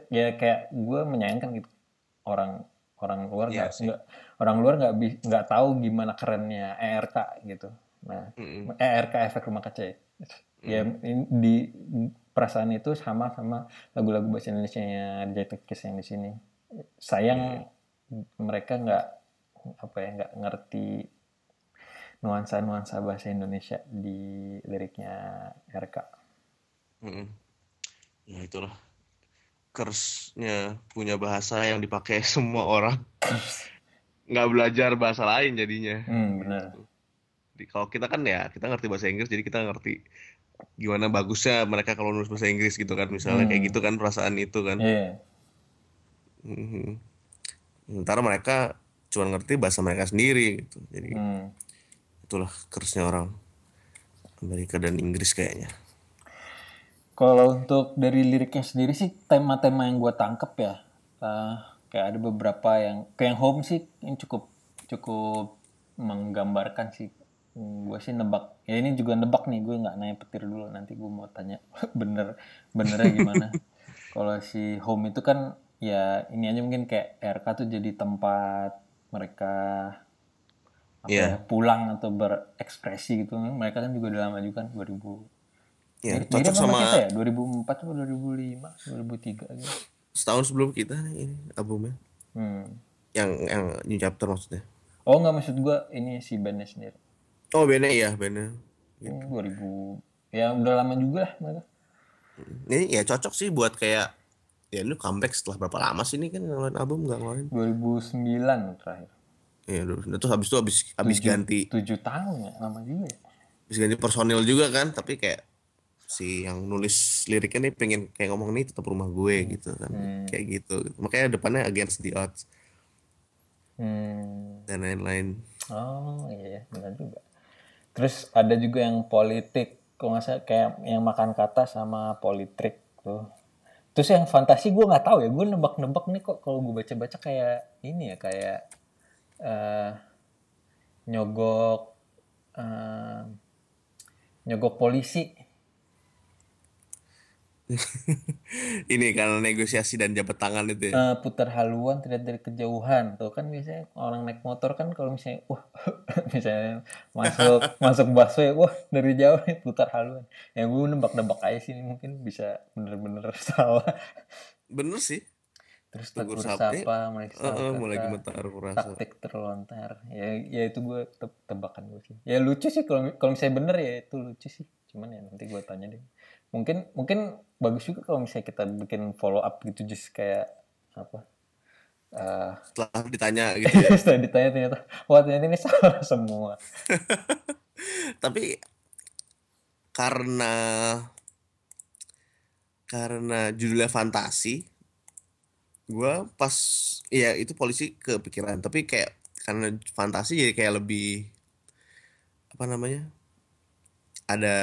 ya kayak gue menyayangkan gitu orang orang luar Iya nggak sih. nggak orang luar nggak nggak tahu gimana kerennya ERK gitu nah Hmm. ERK efek rumah kaca ya. Ya in- di perasaan itu sama sama lagu-lagu bahasa Indonesia yang Kiss yang di sini. Sayang mereka nggak apa ya nggak ngerti nuansa-nuansa bahasa Indonesia di liriknya RK. Hmm. Ya itulah curse-nya punya bahasa yang dipakai *laughs* semua orang. Nggak belajar bahasa lain jadinya. Hmm, benar. Di- Kalau kita kan ya kita ngerti bahasa Inggris jadi kita ngerti gimana bagusnya mereka kalau nulis bahasa Inggris gitu kan misalnya kayak gitu kan perasaan itu kan. Iya. Mhm. Sementara mereka cuma ngerti bahasa mereka sendiri gitu. Jadi Hmm. itulah curse-nya orang Amerika dan Inggris kayaknya. Kalau untuk dari liriknya sendiri sih tema-tema yang gue tangkep ya eh, kayak ada beberapa yang kayak yang home sih yang cukup cukup menggambarkan sih gue sih nebak ya ini juga nebak nih gue nggak nanya petir dulu nanti gue mau tanya *laughs* bener benernya gimana *laughs* kalau si home itu kan ya ini aja mungkin kayak RK tuh jadi tempat mereka apa Iya. ya, pulang atau berekspresi gitu mereka kan juga udah lama juga kan 2000 Ya, Mirip cocok sama sama kita ya 2004 atau 2005 2003 gitu setahun sebelum kita ini albumnya. hmm. Yang yang New Chapter maksudnya. oh nggak maksud gua ini si bandnya sendiri Oh, bandnya iya, bandnya. Hmm, 2000 ya udah lama juga lah mereka Ini ya cocok sih buat kayak ya lu comeback setelah berapa lama sih ini kan ngeluarin album nggak ngeluarin? 2009 terakhir Ya, udah terus habis itu habis habis ganti 7 tahun ya lama juga ya habis ganti personil juga kan, tapi kayak si yang nulis liriknya nih pengen kayak ngomong nih tetap rumah gue gitu kan. Kayak gitu. Makanya depannya against the odds hmm. dan lain-lain. oh iya ya benar juga terus ada juga yang politik kalau nggak salah kayak yang makan kata sama politik tuh. Terus yang fantasi gue nggak tahu ya gue nebak-nebak nih kok kalau gue baca-baca kayak ini ya kayak eh nyogok eh, nyogok polisi *laughs* ini karena negosiasi dan jabat tangan itu ya. Eh, putar haluan tidak dari kejauhan. Tuh kan biasanya orang naik motor kan kalau misalnya wah *laughs* misalnya masuk *laughs* masuk busway wah dari jauh nih putar haluan. Ya gue nebak-nebak aja sih mungkin bisa bener-bener salah. Bener sih. terus Tegur sapa, mulai Heeh, kata, mulai gemetar kurasa. taktik terlontar. Ya ya itu gue te- tebakan gue sih. Ya lucu sih kalau kalau misalnya bener ya itu lucu sih. Cuman ya nanti gue tanya deh mungkin mungkin bagus juga kalau misalnya kita bikin follow up gitu just kayak apa eh Setelah ditanya *laughs* gitu ya. setelah ditanya ternyata wah ternyata ini *laughs* salah semua *laughs* Tapi karena karena judulnya fantasi, gua pas ya itu polisi kepikiran. Tapi kayak karena fantasi jadi kayak lebih apa namanya? Ada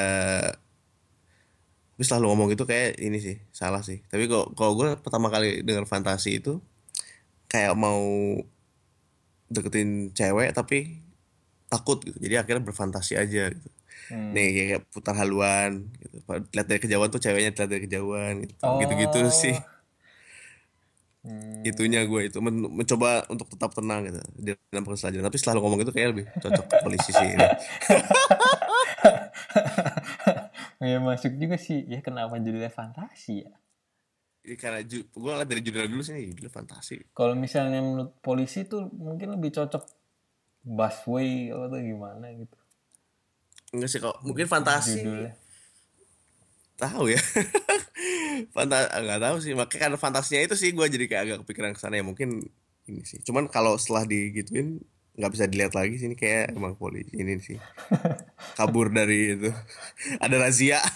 tapi selalu ngomong itu kayak ini sih salah sih. Tapi kalau kalau gue pertama kali dengar fantasi itu kayak mau deketin cewek tapi takut gitu. Jadi akhirnya berfantasi aja gitu. nih kayak putar haluan gitu lihat dari kejauhan tuh ceweknya lihat dari kejauhan gitu gitu-gitu Oh. sih Hmm. itunya gue itu men- mencoba untuk tetap tenang gitu di dalam proses tapi setelah lu ngomong itu kayak lebih cocok ke polisi sih ini. *laughs* ya masuk juga sih. Ya kenapa judulnya fantasi ya. Ini karena ju- gue ngeliat dari judul dulu sih judul fantasi. Kalau misalnya menurut polisi tuh mungkin lebih cocok busway atau gimana gitu. Enggak sih kok mungkin fantasi. Judulnya. Tahu ya. *laughs* Fanta nggak tahu sih. Makanya karena fantasinya itu sih gue jadi kayak agak kepikiran ke sana ya. Mungkin ini sih. Cuman kalau setelah digituin nggak bisa dilihat lagi sih. Ini kayak emang polisi ini sih *laughs* kabur dari itu. Ada razia. *laughs*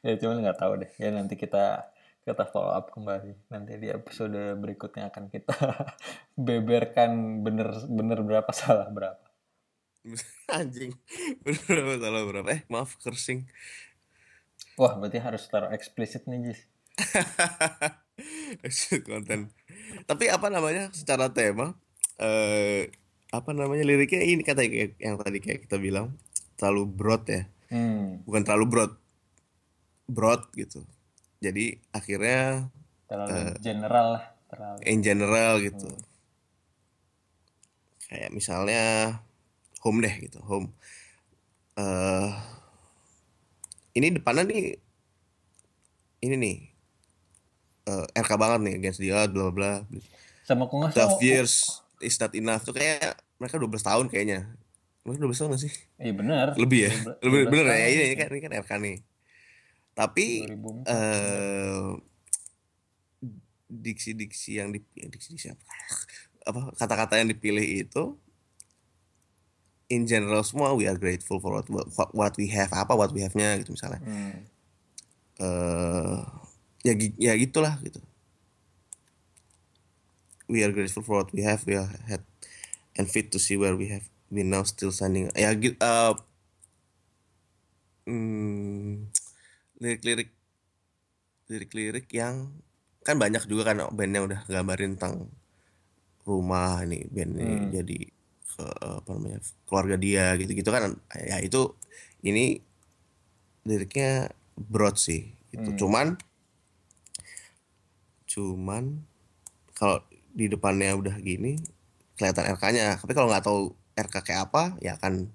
Ya cuman nggak tahu deh. Ya nanti kita kita follow up kembali. Nanti di episode berikutnya akan kita *laughs* beberkan bener bener berapa *laughs* salah berapa. Anjing. Berapa salah berapa. Eh maaf kersing. Wah berarti harus taruh eksplisit nih Jis. Konten. Tapi apa namanya secara tema eh apa namanya liriknya ini kata yang tadi kayak kita bilang terlalu broad ya. Hmm, bukan terlalu broad broad gitu. Jadi akhirnya terlalu general lah terlalu. in general gitu. Kayak misalnya home deh gitu home. Eh ini depannya nih ini nih eh, RK banget nih against the odds bla bla bla. Sama kok nggak salah 12 years is not enough? Tuh kayak mereka 12 tahun kayaknya. Mereka 12 tahun gak sih? Iya benar lebih ya? 12 lebih bener ya? ini, ini kan ini kan RK nih. Tapi 2004. eh diksi-diksi yang di diksi-diksi apa apa kata-kata yang dipilih itu in general semua we are grateful for what, what, what we have apa what we have-nya gitu misalnya. Hmm. eh ya ya gitulah gitu we are grateful for what we have we are had and fit to see where we have been now still standing ya eh hmm, lirik-lirik lirik-lirik yang kan banyak juga kan band yang udah gambarin tentang rumah ini band ini Hmm. jadi ke apa namanya keluarga dia gitu-gitu kan ya itu ini liriknya broad sih itu Hmm. cuman cuman kalau di depannya udah gini kelihatan RK-nya tapi kalau nggak tahu RK kayak apa ya akan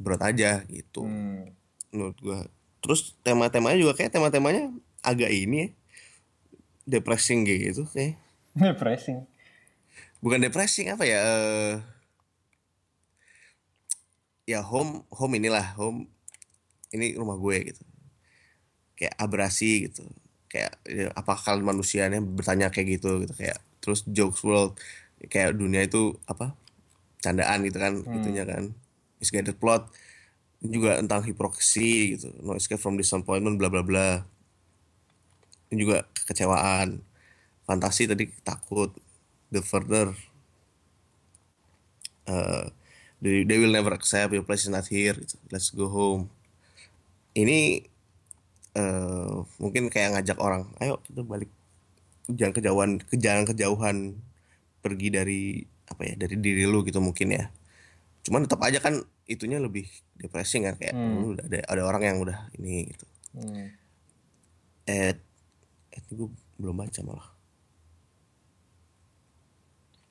broad aja gitu. Hmm. menurut gua. Terus tema-temanya juga kayak tema-temanya agak ini ya depressing gitu kayak. *laughs* Depressing. bukan depressing apa ya eh, ya home home inilah home ini rumah gue gitu. Kayak abrasi gitu. Kayak ya, apa kalian manusianya bertanya kayak gitu gitu. Kayak terus jokes world kayak dunia itu apa candaan gitu kan itunya kan. Misguided plot juga tentang hipokrisi gitu no escape from disappointment bla bla bla. Ini juga kekecewaan fantasi tadi takut the further uh, they, they will never accept your place is not here gitu. let's go home. Ini eh mungkin kayak ngajak orang ayo kita balik jangan kejauhan ke jangan kejauhan pergi dari apa ya dari diri lu gitu mungkin ya cuman tetap aja kan itunya lebih depressing kan kayak lu udah ada ada orang yang udah ini gitu Hmm. eh gue belum baca malah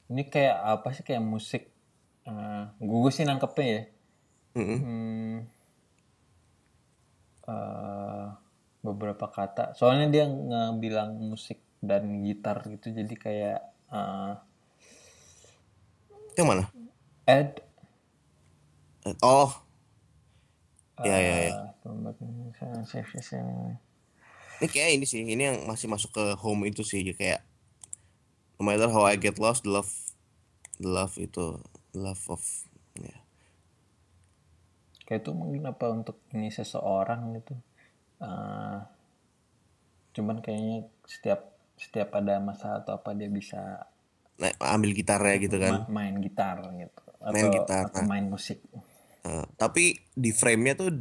Ini kayak apa sih kayak musik? eh gue sih nangkepnya ya. Mm-mm. Hmm, eh, beberapa kata. Soalnya dia ngebilang musik dan gitar gitu, jadi kayak eh, yang mana Ed. Oh ya ya ya eh, Ini kayak ini sih, ini yang masih masuk ke home itu sih kayak no matter how I get lost, the love, the love itu, the love of, ya. Kayak itu mungkin apa untuk ini seseorang gitu. Eh, cuman kayaknya setiap setiap ada masalah atau apa dia bisa Nah, ambil gitarnya gitu kan. ma- main gitar gitu atau, Main gitar, atau main musik. Eh, tapi di frame-nya tuh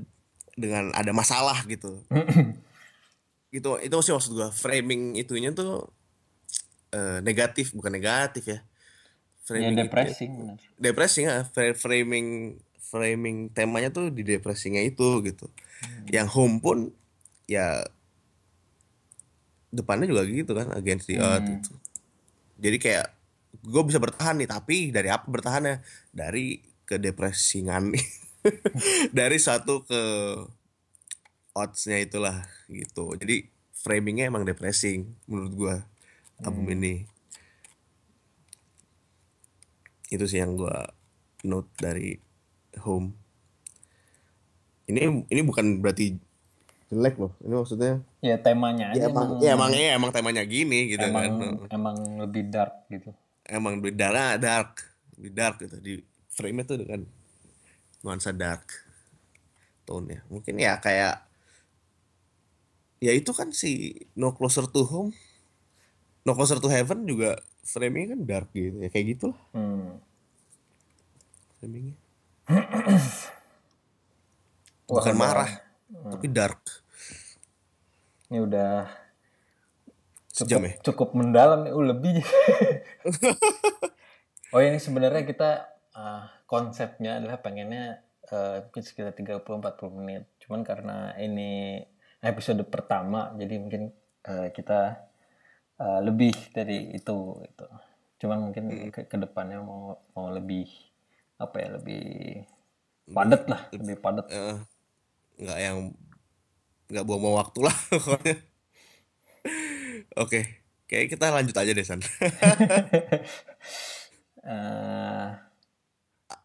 dengan ada masalah gitu. *laughs* gitu, itu sih maksud gua framing itunya tuh eh, negatif, bukan negatif ya. Ya Framing itu- depressing benar. depressing ya, fra- framing framing temanya tuh di depresinya itu gitu yang home pun ya depannya juga gitu kan against the earth gitu. Jadi kayak gue bisa bertahan nih tapi dari apa bertahannya? Dari kedepresingan *laughs* dari satu ke oddsnya itulah gitu. Jadi framingnya emang depressing menurut gue album ini. Itu sih yang gue note dari home. Ini ini bukan berarti jelek loh. Ini maksudnya ya temanya aja ya emang emang ya emang ya emang temanya gini gitu emang, kan emang lebih dark gitu. Emang lebih dark dark. Lebih dark gitu. Di frame itu dengan nuansa dark tone nya mungkin ya kayak ya itu kan si No Closer to Home No Closer to Heaven juga framingnya kan dark gitu ya. Kayak gitulah. Hmm. framingnya bukan udah- marah tapi dark ini udah sejam cukup, ya cukup mendalam nih, uh, lebih. *laughs* oh ini sebenarnya kita ah, konsepnya adalah pengennya mungkin sekitar 30-40 menit. Cuman karena ini episode pertama, jadi mungkin eh, kita eh, lebih dari itu. Gitu. Cuman mungkin ke, ke depannya mau mau lebih apa ya lebih padat lah, lebih padat. Eh, nggak yang nggak buang-buang waktu lah *laughs* pokoknya oke kayak kita lanjut aja deh san *laughs* Eh,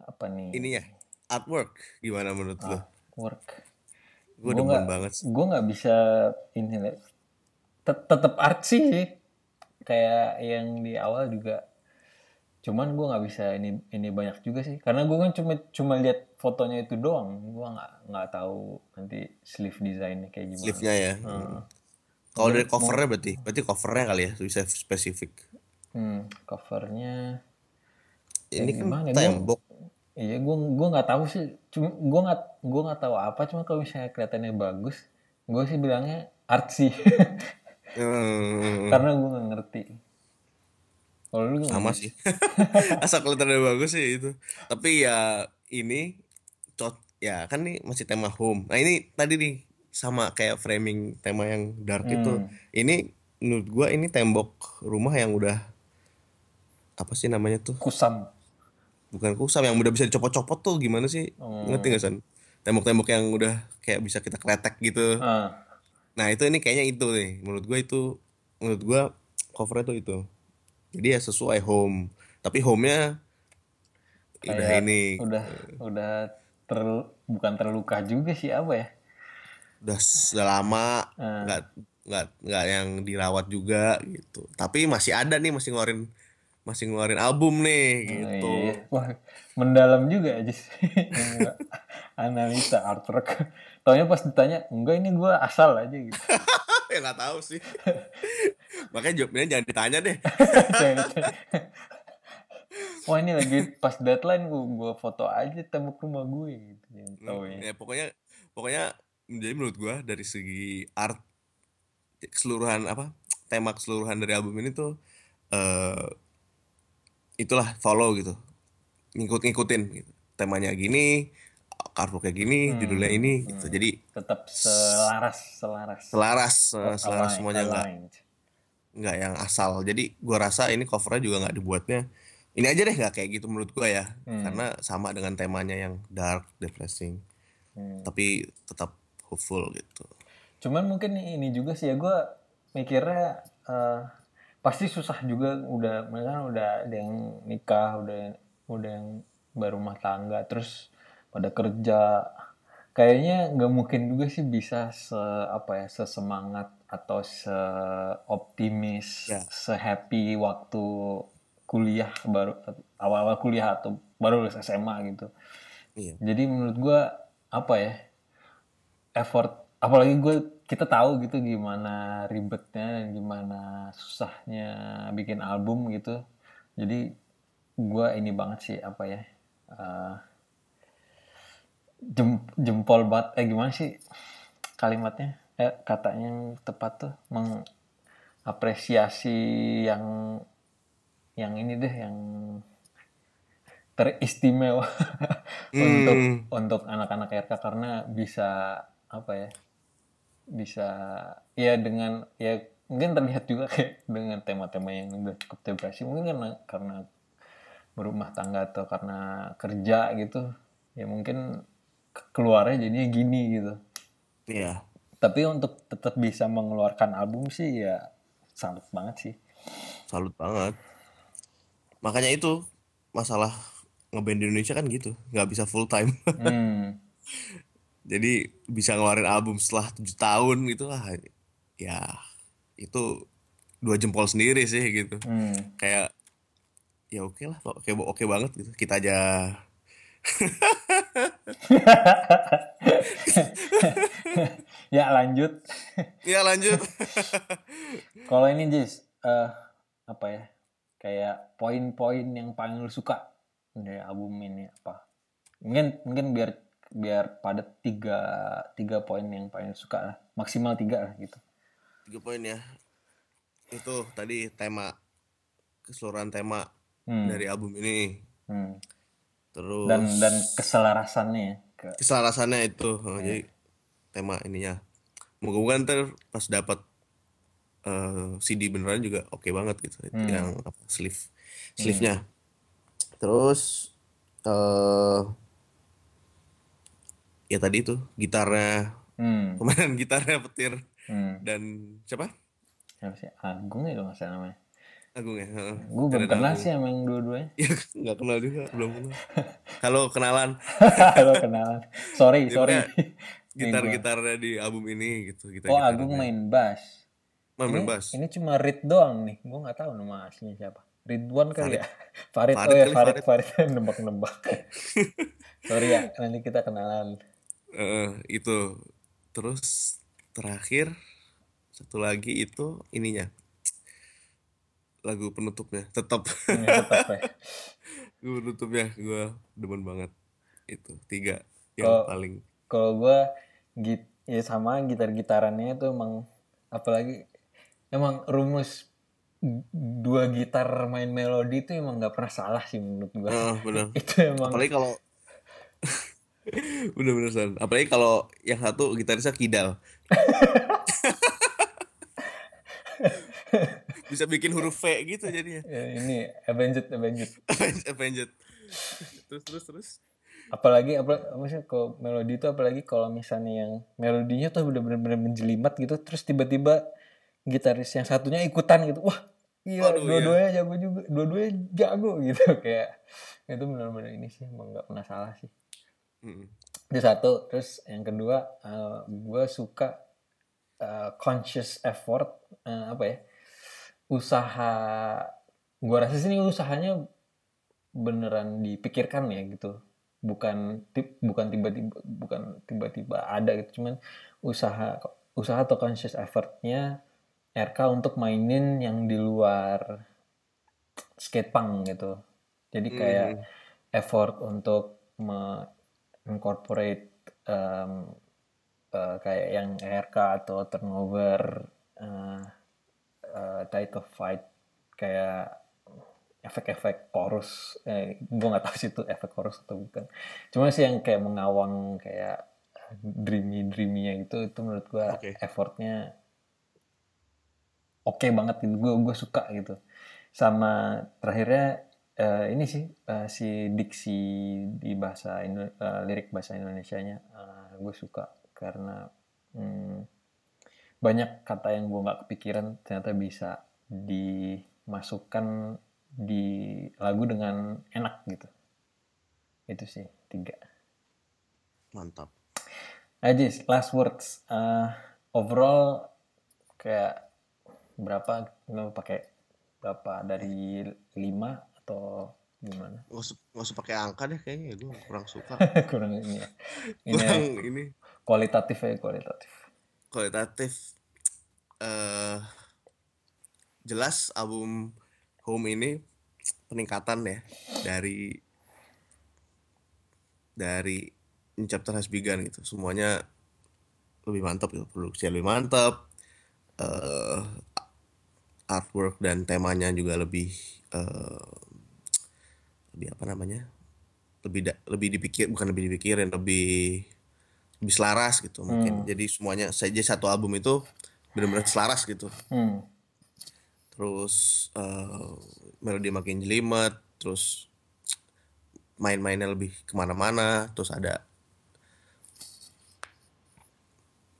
apa nih? ini ya artwork gimana menurut lo Work. gue demen nggak- banget gue nggak bisa ini Le. Tet- tetep artsy sih kayak yang di awal juga cuman gue nggak bisa ini ini banyak juga sih. Karena gue kan cuma cuma lihat fotonya itu doang. Gue nggak nggak tahu nanti sleeve desainnya kayak gimana. Sleeve-nya ya? Kalau dari covernya berarti berarti covernya kali ya bisa spesifik. Hmm, covernya ini kan gimana? Ya? tembok. Iya gue gue nggak tahu sih. Cuma gue nggak gue nggak tahu apa cuma kalau misalnya kelihatannya bagus gue sih bilangnya artsy *laughs* Hmm, karena gue nggak ngerti kalau lu sama sih. *laughs* Asal kelihatannya bagus sih itu. Tapi ya ini cot ya kan nih masih tema home. Nah ini tadi nih sama kayak framing tema yang dark itu. Hmm. ini menurut gua ini tembok rumah yang udah apa sih namanya tuh? Kusam. Bukan kusam yang udah bisa dicopot-copot tuh gimana sih? Oh. ngerti gak san? Tembok-tembok yang udah kayak bisa kita kletek gitu. Ah. Nah itu ini kayaknya itu nih. Menurut gua itu menurut gua covernya tuh itu jadi ya sesuai home tapi home-nya udah ini udah udah ter bukan terluka juga sih apa ya udah sudah lama Ah. nggak nggak nggak yang dirawat juga gitu tapi masih ada nih masih ngeluarin masih ngeluarin album nih gitu Iya. wah mendalam juga aja sih *laughs* Enggak. analisa artwork taunya pas ditanya enggak ini gue asal aja gitu. *laughs* Ya nggak tahu sih. *laughs* Makanya jawabnya jangan ditanya deh. *laughs* Wah ini lagi pas deadline gue gue foto aja tembok rumah gue gitu. Jangan tahu ya ya pokoknya pokoknya jadi menurut gua dari segi art keseluruhan apa tema keseluruhan dari album ini tuh eh itulah follow gitu. Ngikut ngikutin gitu. Temanya gini artwork kayak gini judulnya ini gitu. jadi tetap selaras selaras. Selaras eh, selaras Align- semuanya nggak aligned. nggak yang asal. Jadi gua rasa ini covernya juga nggak dibuatnya ini aja deh nggak kayak gitu menurut gua ya. Karena sama dengan temanya yang dark depressing. Hmm. tapi tetap hopeful gitu. Cuman mungkin ini juga sih ya gue mikirnya eh, pasti susah juga udah mereka udah ada yang nikah udah udah yang baru rumah tangga. Terus pada kerja. Kayaknya nggak mungkin juga sih bisa se apa ya sesemangat atau seoptimis Ya. sehappy waktu kuliah baru awal-awal kuliah atau baru lulus SMA gitu. Iya. Jadi menurut gua apa ya effort apalagi gue kita tahu gitu gimana ribetnya dan gimana susahnya bikin album gitu. Jadi gua ini banget sih apa ya eh, jem, jempol bat eh gimana sih kalimatnya eh katanya yang tepat tuh mengapresiasi yang yang ini deh yang teristimewa *laughs* untuk Hmm. untuk anak-anak RK karena bisa apa ya bisa ya dengan ya mungkin terlihat juga kayak dengan tema-tema yang udah cukup depresi mungkin karena karena berumah tangga atau karena kerja gitu ya mungkin keluarnya jadinya gini gitu Iya. tapi untuk tetap bisa mengeluarkan album sih ya salut banget sih Salut banget. Makanya itu masalah ngeband di Indonesia kan gitu, nggak bisa full time. hmm. *laughs* Jadi bisa ngeluarin album setelah tujuh tahun gitu lah. Ya itu dua jempol sendiri sih gitu. Hmm. Kayak ya oke lah, oke oke banget gitu. Kita aja *laughs* *laughs* ya lanjut ya lanjut. *laughs* Kalau ini Jis, eh apa ya? Kayak poin-poin yang paling lu suka dari album ini apa? Mungkin mungkin biar biar padat tiga tiga poin yang paling suka lah, maksimal tiga lah gitu. Tiga poin ya. Itu tadi tema keseluruhan tema Hmm. dari album ini. Hmm. Terus Dan dan keselarasannya ya. ke keselarasannya itu oh, jadi tema ininya moga-moga ntar pas dapat eh, CD beneran juga oke banget gitu itu yang apa, sleeve sleeve-nya terus eh ya tadi itu gitarnya hmm. *laughs* pemainan gitarnya petir hmm. dan siapa Siapa sih? Agung ya kalau nggak salah namanya. Agung ya heeh. Gue belum kenal Agung. sih sama yang dua-duanya. *laughs* ya nggak kenal juga belum kenal kalau kenalan *laughs* Kalau kenalan. Sorry, Ya, sorry. *laughs* gitar-gitarnya di album ini gitu gitar Oh, Agung main bass. main Ini, bass ini cuma Rid doang nih. Gue nggak tahu nama aslinya siapa. Ridwan kali ya. Farid. Farid oh ya kali, Farid. Farid. Nembak-nembak. Sorry ya. Nanti kita kenalan. Eh, itu terus terakhir satu lagi itu ininya lagu penutupnya tetap Ini tetap ya. *laughs* lagu penutupnya gue demen banget. Itu tiga yang Kalau- paling. Kalau gue git ya sama gitar-gitarannya itu emang apalagi emang rumus dua gitar main melodi itu emang nggak pernah salah sih menurut gue. Ah, bener *laughs* itu emang apalagi kalau *laughs* bener-bener apalagi kalau yang satu gitarisnya kidal bisa bikin huruf V gitu jadinya. Ya, ini Avenged Avenged. Avenged terus terus terus. Apalagi apa maksudnya kalau melodi itu apalagi kalau misalnya yang melodinya tuh bener-bener menjelimet gitu terus tiba-tiba gitaris yang satunya ikutan gitu. Wah iya Waduh, dua-duanya jago juga dua-duanya jago gitu. *laughs* Kayak itu bener-bener ini sih emang nggak pernah salah sih. Mm. itu satu terus yang kedua gue suka eh, conscious effort eh, apa ya usaha gue rasa sih ini usahanya beneran dipikirkan ya gitu. Bukan tip bukan tiba-tiba bukan tiba-tiba ada gitu. Cuman usaha usaha atau conscious effortnya RK untuk mainin yang di luar skatepunk gitu. Jadi kayak Hmm. effort untuk me incorporate em, eh, kayak yang RK atau turnover eh, eh, title fight kayak efek-efek chorus. Eh, gue nggak tahu sih itu efek chorus atau bukan. Cuma sih yang kayak mengawang kayak dreamy dreamynya itu itu menurut gue Oke. effortnya oke banget gitu. Gue gue suka gitu. Sama terakhirnya eh, ini sih eh, si diksi di bahasa Indo- eh, lirik bahasa Indonesianya eh, gue suka karena hmm, banyak kata yang gue nggak kepikiran ternyata bisa dimasukkan di lagu dengan enak gitu. Itu sih tiga. Mantap. Ajis last words. Eh, overall kayak berapa lo pakai berapa? Dari lima atau gimana? Nggak usah pakai angka deh kayaknya gue kurang suka. *laughs* Kurang ini ya. Ini ya, kurang ini. kualitatif ya kualitatif kualitatif eh jelas album Home ini peningkatan ya dari dari Chapter Has Begun gitu. Semuanya lebih mantap gitu produksinya lebih mantap eh artwork dan temanya juga lebih eh lebih apa namanya lebih lebih dipikir bukan lebih dipikirin lebih lebih selaras gitu mungkin. Jadi semuanya saja satu album itu benar-benar selaras gitu. Hmm. terus eh, melodi makin jelimet terus main-mainnya lebih ke mana-mana terus ada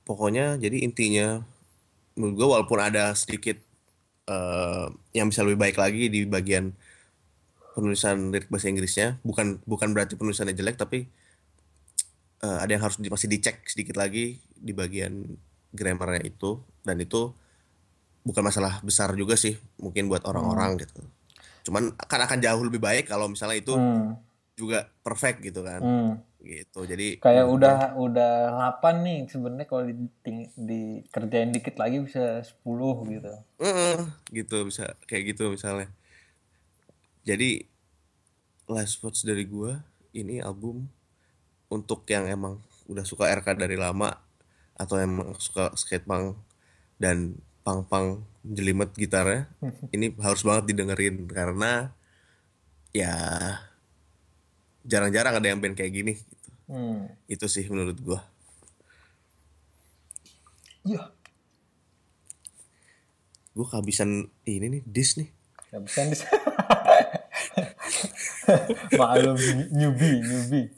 pokoknya jadi intinya menurut gue walaupun ada sedikit eh, yang bisa lebih baik lagi di bagian penulisan lirik bahasa Inggrisnya bukan bukan berarti penulisannya jelek tapi eh, ada yang harus di- masih dicek sedikit lagi di bagian grammarnya itu. Dan itu bukan masalah besar juga sih mungkin buat orang-orang gitu. Cuman akan akan jauh lebih baik kalau misalnya itu Hmm. juga perfect gitu kan. Hmm. gitu. Jadi Kayak udah udah. 8 nih sebenarnya kalau di, dikerjain dikit lagi bisa 10 gitu. Heeh, gitu bisa kayak gitu misalnya. Jadi last words dari gua ini album untuk yang emang udah suka RK dari lama atau emang suka skatepunk dan pang-pang jelimet gitarnya *laughs* ini harus banget didengerin karena ya jarang-jarang ada yang band kayak gini gitu. Hmm. itu sih menurut gua Iya. gua kehabisan ini nih dis nih bisa dis. *laughs* Maklum newbie, newbie.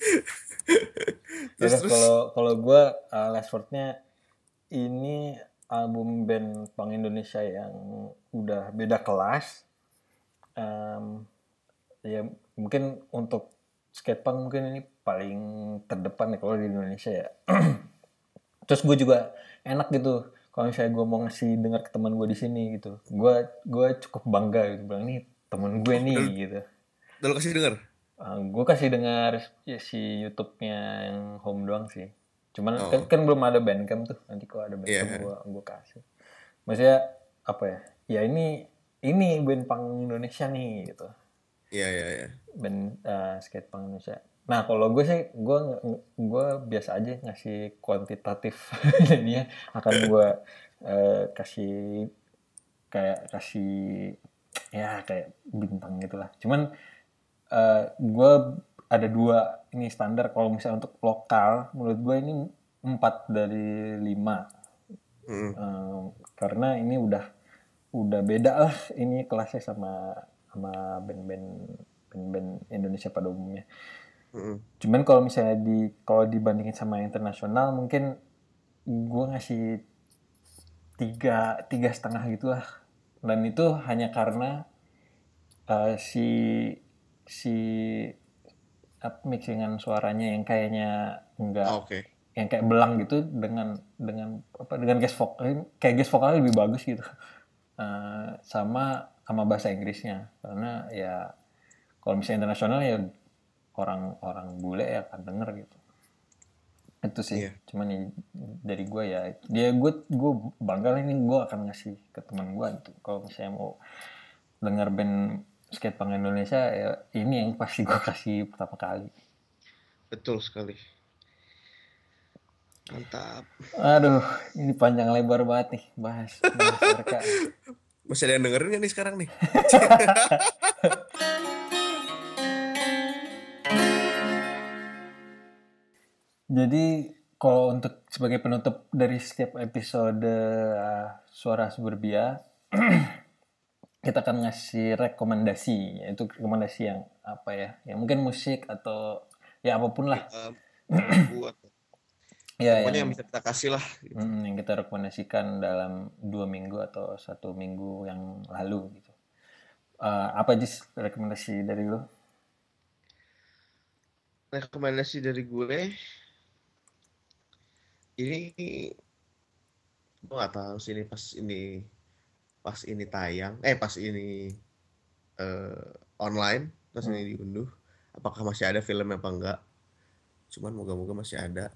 *laughs* Terus kalau kalau gue uh, last word-nya ini album band Pang Indonesia yang udah beda kelas. Em, ya mungkin untuk skatepunk mungkin ini paling terdepan ya kalau di Indonesia ya. *clears throat* Terus gue juga enak gitu kalau misalnya gue mau ngasih dengar ke teman gue di sini gitu. Gue gue cukup bangga gitu bilang nih temen gue nih gitu. lo kasih denger gue kasih dengar ya, si YouTube-nya yang home doang sih. Cuman Oh. kan, kan belum ada bandcamp tuh. Nanti kalau ada bandcamp Iya. gue gue kasih. Maksudnya apa ya? Ya ini ini band pang Indonesia nih gitu. iya iya iya Band uh, skate pang Indonesia. Nah kalau gue sih gue gue biasa aja ngasih kuantitatif *laughs* jadinya akan gue eh, kasih kayak kasih ya kayak bintang gitulah. Cuman eh gue ada dua ini standar kalau misalnya untuk lokal menurut gue ini empat dari lima Mm. Eh, karena ini udah udah beda lah ini kelasnya sama sama band-band band-band Indonesia pada umumnya. Mm-mm. Cuman kalau misalnya di kalau dibandingin sama internasional mungkin gue ngasih tiga tiga setengah gitulah dan itu hanya karena eh, si si apa, mixingan suaranya yang kayaknya enggak Ah, oke. yang kayak belang gitu dengan dengan apa dengan guest vokal kayak guest vokalnya lebih bagus gitu. Eh, sama sama bahasa Inggrisnya. Karena ya kalau misalnya internasional ya orang-orang bule ya akan denger gitu. Itu sih. Iya. cuman ya, dari gue ya dia gue gue bangga lah ini gue akan ngasih ke teman gue gitu. Kalau misalnya mau denger band skatepunk Indonesia ya ini yang pasti gue kasih pertama kali. Betul sekali. Mantap. Aduh, ini panjang lebar banget nih bahas, bahas *laughs* masih ada yang dengerin nggak nih sekarang nih? *laughs* Jadi kalau untuk sebagai penutup dari setiap episode uh, Suara Suburbia, *clears throat* kita akan ngasih rekomendasi, yaitu rekomendasi yang apa ya, yang mungkin musik atau ya apa pun lah, *clears throat* buat ya pokoknya yang yang, bisa kita kasih lah gitu. yang kita rekomendasikan dalam dua minggu atau satu minggu yang lalu gitu. Uh, apa aja rekomendasi dari lu? rekomendasi dari gue ini gue nggak tahu sih ini pas ini pas ini tayang eh pas ini eh, online terus ini diunduh apakah masih ada filmnya apa enggak cuman moga-moga masih ada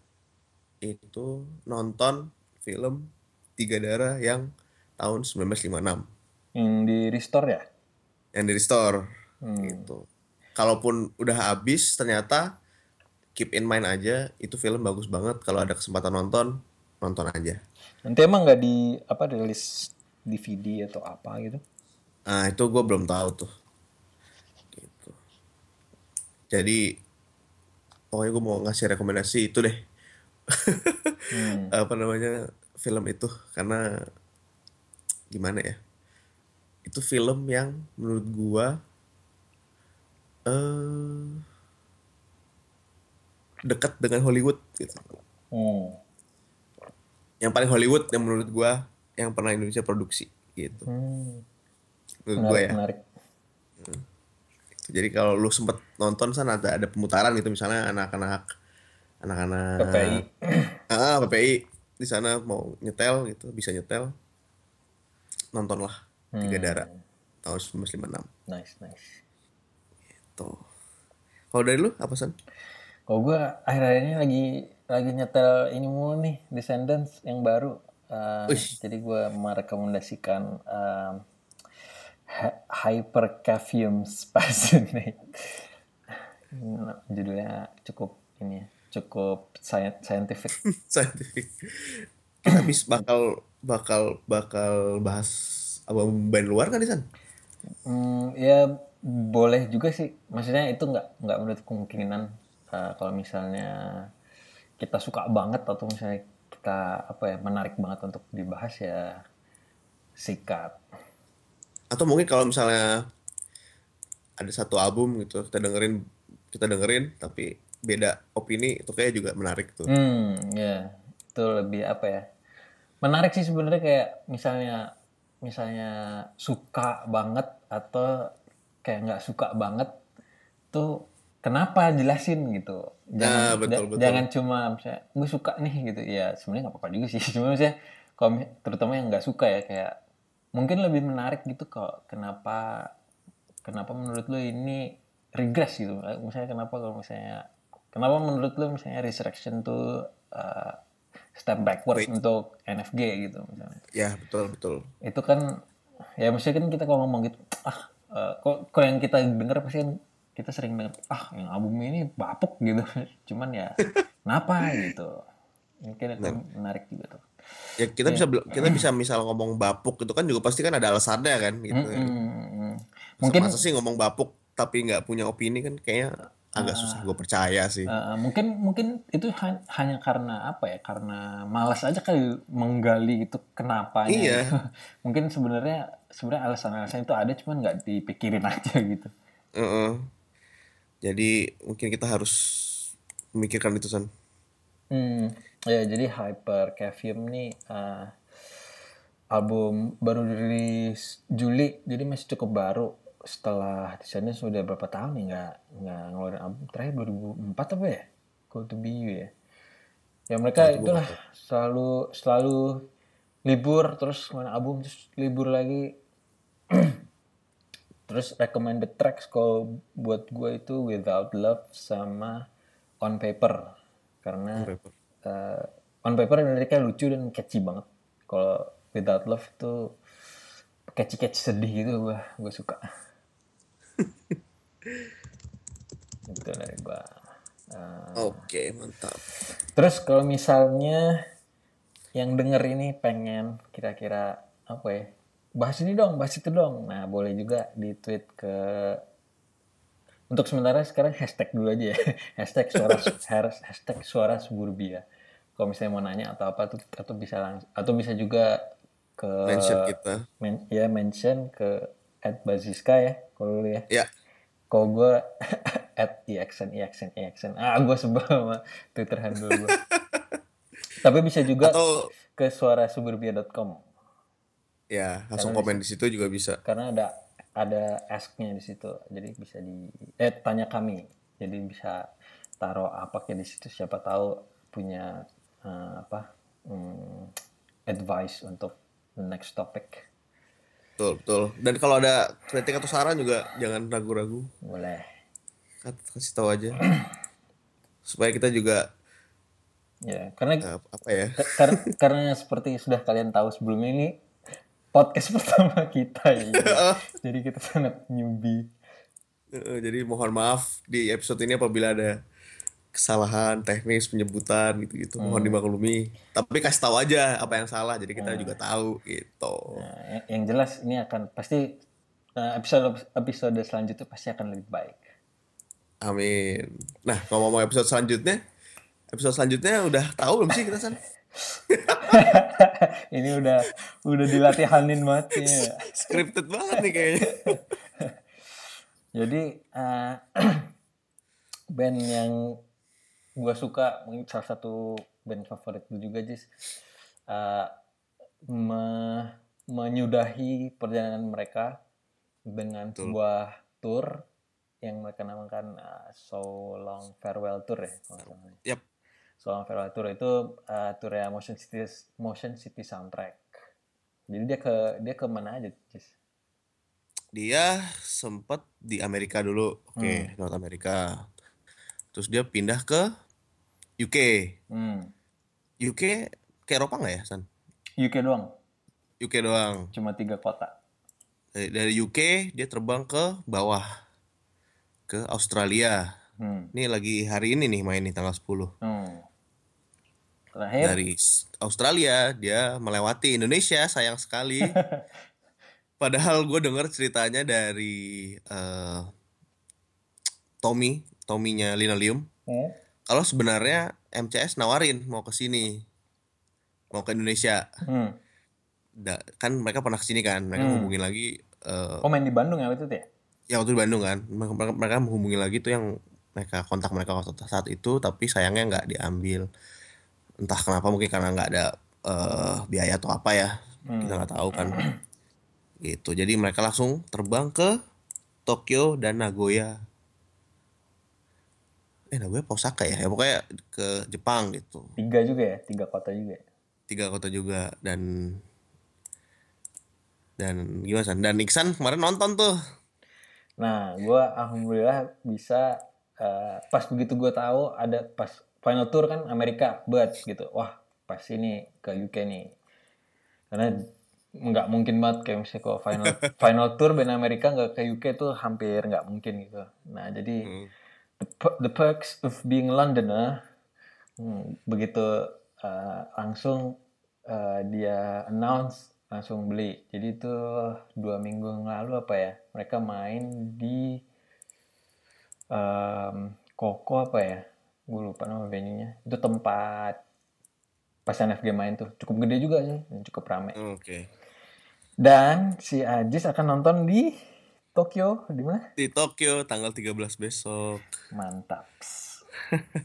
itu nonton film Tiga Darah yang tahun 1956 Yang di restore ya? yang di restore Hmm. gitu. Kalaupun udah habis ternyata keep in mind aja itu film bagus banget kalau ada kesempatan nonton nonton aja. Nanti emang nggak di apa rilis DVD atau apa gitu? Nah itu gue belum tahu tuh. Gitu. Jadi pokoknya gue mau ngasih rekomendasi itu deh Hmm. *laughs* apa namanya film itu karena gimana ya itu film yang menurut gua eh dekat dengan Hollywood gitu Hmm. yang paling Hollywood yang menurut gua yang pernah Indonesia produksi gitu Hmm. menurut Menarik, ya menarik. jadi kalau lu sempet nonton sana ada ada pemutaran gitu misalnya anak-anak anak-anak PPI. *clears throat* ah PPI di sana mau nyetel gitu bisa nyetel nontonlah Tiga Hmm. Darah tahun 1956 Nice, nice. tuh kalau dari lu apa san Kalau gue akhir-akhir ini lagi lagi nyetel ini mulu nih Descendants yang baru. Uh, jadi gue merekomendasikan um, Hy- Hypercavium. Nah, Judulnya cukup ini ya, cukup sci- scientific. *laughs* scientific kita bisa bakal bakal bakal bahas album band luar kan di san Hmm, ya boleh juga sih. Maksudnya itu nggak nggak menutup kemungkinan uh, kalau misalnya kita suka banget atau misalnya kita apa ya menarik banget untuk dibahas ya sikat. atau mungkin kalau misalnya ada satu album gitu kita dengerin kita dengerin tapi beda opini itu kayak juga menarik tuh Hmm, ya itu lebih apa ya? Menarik sih sebenarnya kayak misalnya misalnya suka banget atau kayak nggak suka banget tuh kenapa jelasin gitu? Jangan Nah, betul, betul. jangan cuma misalnya gue suka nih gitu. Ya sebenarnya nggak apa-apa juga sih. *laughs* Cuma misalnya kalau terutama yang nggak suka ya kayak mungkin lebih menarik gitu kok kenapa kenapa menurut lo ini regress gitu? Misalnya kenapa kalau misalnya kenapa menurut lo misalnya resurrection tuh uh, step backwards untuk NFG gitu misalnya? Ya betul betul. Itu kan ya maksudnya kan kita kalau ngomong gitu ah eh, kok kok yang kita denger pasti kan kita sering denger ah yang album ini bapuk gitu. *laughs* Cuman ya *laughs* kenapa? gitu. Mungkin itu menarik juga tuh. Ya kita bisa bel- kita bisa misal ngomong bapuk itu kan juga pasti kan ada alasannya kan gitu Hmm, Masa- mungkin masa sih ngomong bapuk tapi nggak punya opini kan kayaknya agak susah gue percaya sih. Eh, mungkin mungkin itu ha- hanya karena apa ya karena malas aja kali menggali itu kenapanya Iya. gitu. *laughs* mungkin sebenarnya sebenarnya alasan-alasan itu ada cuman nggak dipikirin aja gitu. Heeh. Jadi mungkin kita harus memikirkan itu san Hmm, ya jadi Hypercavium nih eh, album baru dirilis Juli, jadi masih cukup baru. Setelah desainnya sudah berapa tahun nih nggak nggak ngeluarin album terakhir 2004 apa ya? Go to be you ya. Ya mereka itulah selalu selalu libur terus main album terus libur lagi. *clears throat* terus recommended tracks kalau buat gue itu Without Love sama On Paper karena on paper liriknya lucu dan catchy banget. Kalau Without Love itu catchy-catchy sedih gitu gue gue suka. *laughs* itu dari gue. Eh, oke mantap terus kalau misalnya yang denger ini pengen kira-kira apa ya bahas ini dong, bahas itu dong. Nah boleh juga di tweet ke untuk sementara sekarang hashtag dulu aja ya. *laughs* Hashtag suara hashtag suara suburbia kalau misalnya mau nanya atau apa tuh atau bisa langsung atau bisa juga ke mention kita. men- ya mention ke at baziska ya kalau lu ya. Ya. Kalau gue *laughs* at exn exn exn ah gue sebel sama twitter handle gue *laughs* tapi bisa juga atau ke suarasuburbia.com ya langsung komen di situ juga bisa. Karena ada ada ask-nya di situ. Jadi bisa di eh tanya kami. Jadi bisa taruh apa kayak di situ. Siapa tahu punya eh, apa hmm, advice untuk the next topic. Betul betul. Dan kalau ada kritik atau saran juga jangan ragu-ragu. Boleh. Kasih tahu aja. *clears throat* Supaya kita juga ya karena eh, apa ya? Ka- kar- karena seperti sudah kalian tahu sebelumnya ini podcast *laughs* pertama kita ya. *laughs* Jadi kita sangat newbie. Jadi mohon maaf di episode ini apabila ada kesalahan teknis penyebutan gitu-gitu mohon dimaklumi tapi kasih tahu aja apa yang salah jadi kita juga tahu gitu Nah, yang, jelas ini akan pasti eh, episode episode selanjutnya pasti akan lebih baik. Amin. Nah, ngomong-ngomong episode selanjutnya, episode selanjutnya udah tahu belum sih kita san? *laughs* Ini udah udah dilatihanin banget ya. Scripted banget nih kayaknya. *laughs* Jadi eh, *clears throat* band yang gua suka mungkin salah satu band favorit gue juga Jis eh, me- menyudahi perjalanan mereka dengan sebuah tour yang mereka namakan eh, So Long Farewell Tour ya. Yap. So Long Farewell Tour itu eh, tournya Motion City Motion City Soundtrack. Jadi dia ke dia ke mana aja Jis? Dia sempet di Amerika dulu. Oke, North Amerika. Terus dia pindah ke UK. Hmm. UK ke Eropa nggak ya, San? UK doang, UK doang. cuma tiga kota. Dari, dari UK dia terbang ke bawah ke Australia. Hmm. Ini lagi hari ini nih main nih tanggal 10. Hmm. Terakhir, Dari Australia dia melewati Indonesia sayang sekali. *laughs* Padahal gue denger ceritanya dari eh, Tommy, Tommynya Linoleum. Hmm. Kalau sebenarnya MCS nawarin mau ke sini, mau ke Indonesia. Hmm. Da- kan mereka pernah ke sini kan, mereka hubungin lagi. eh, Oh main di Bandung ya waktu itu ya? ya waktu di Bandung kan, mereka, mereka, mereka menghubungi lagi tuh yang mereka kontak mereka waktu saat itu, tapi sayangnya nggak diambil. Entah kenapa mungkin karena nggak ada eh, biaya atau apa ya, kita nggak tahu kan. *clears throat* Gitu. Jadi mereka langsung terbang ke Tokyo dan Nagoya. Eh Nagoya Osaka ya? Ya pokoknya ke Jepang gitu. Tiga juga ya, tiga kota juga. ya? Tiga kota juga dan dan gimana San? Dan Iksan kemarin nonton tuh. Nah, gua alhamdulillah bisa eh, pas begitu gua tahu ada pas final tour kan Amerika, but gitu. Wah, pas ini ke UK nih. Karena nggak mungkin banget kayak misalnya kalau final *laughs* final tour band Amerika nggak ke UK tuh hampir nggak mungkin gitu. Nah, jadi the, per- the perks of being Londoner hmm, begitu eh, langsung eh, dia announce langsung beli jadi itu dua minggu yang lalu apa ya mereka main di em, Koko apa ya gue lupa nama venue-nya itu tempat pas NFG main tuh cukup gede juga sih dan cukup rame Oke. dan si Ajis akan nonton di Tokyo di mana Di Tokyo tanggal 13 besok. Mantap.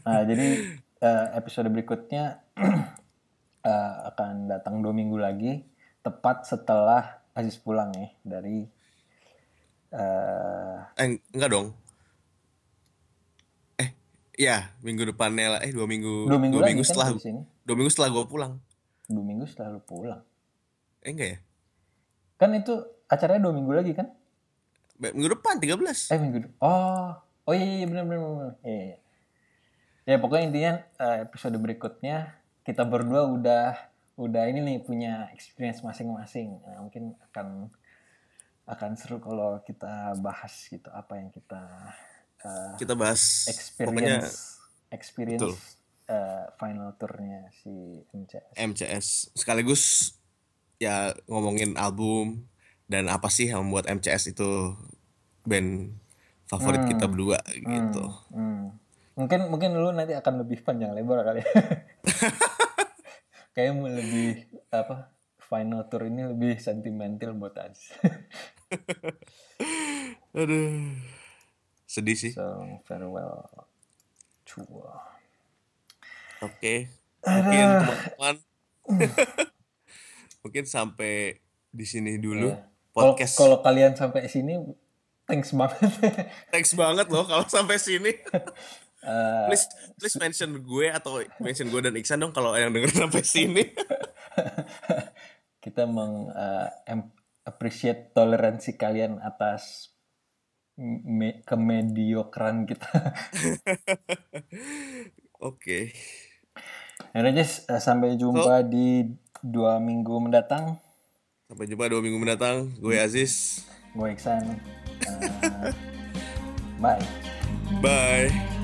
Nah, *laughs* jadi eh, episode berikutnya *clears throat* eh, akan datang dua minggu lagi, tepat setelah Aziz pulang ya dari eh, Eh enggak dong. Ya minggu depannya lah. Eh dua minggu. dua minggu lagi kan setelah di sini. dua minggu setelah gue pulang. Dua minggu setelah lu pulang. Eh enggak ya? Kan itu acaranya dua minggu lagi kan? Minggu depan 13 Eh minggu Oh, oh iya iya benar benar benar. Iya, iya. Ya pokoknya intinya eh, episode berikutnya kita berdua udah udah ini nih punya experience masing-masing. Nah, mungkin akan akan seru kalau kita bahas gitu apa yang kita eh, Kita bahas pokoknya experience experience Betul. eh, final tournya si MCS. MCS sekaligus ya ngomongin album dan apa sih yang membuat MCS itu band favorit kita berdua gitu. Hmm. Mungkin mungkin lu nanti akan lebih panjang lebar kali. ya. *laughs* Kayaknya lebih apa final tour ini lebih sentimental buat Aziz. *laughs* Aduh. Sedih sih. so farewell tour. Oke. Mungkin teman-teman *laughs* mungkin sampai di sini dulu. Kalau podcast. kalau kalian sampai sini thanks banget. *laughs* Thanks banget loh kalau sampai sini. *laughs* Eh, please please mention gue atau mention gue dan Iksan dong kalau yang denger sampai sini. kita meng em- appreciate toleransi kalian atas me- kemediokran kita. *laughs* Oke. Yaudah Jess, eh, sampai jumpa di dua minggu mendatang. Sampai jumpa dua minggu mendatang. Gue Aziz. Gue Iksan. Eh, *laughs* bye. Bye.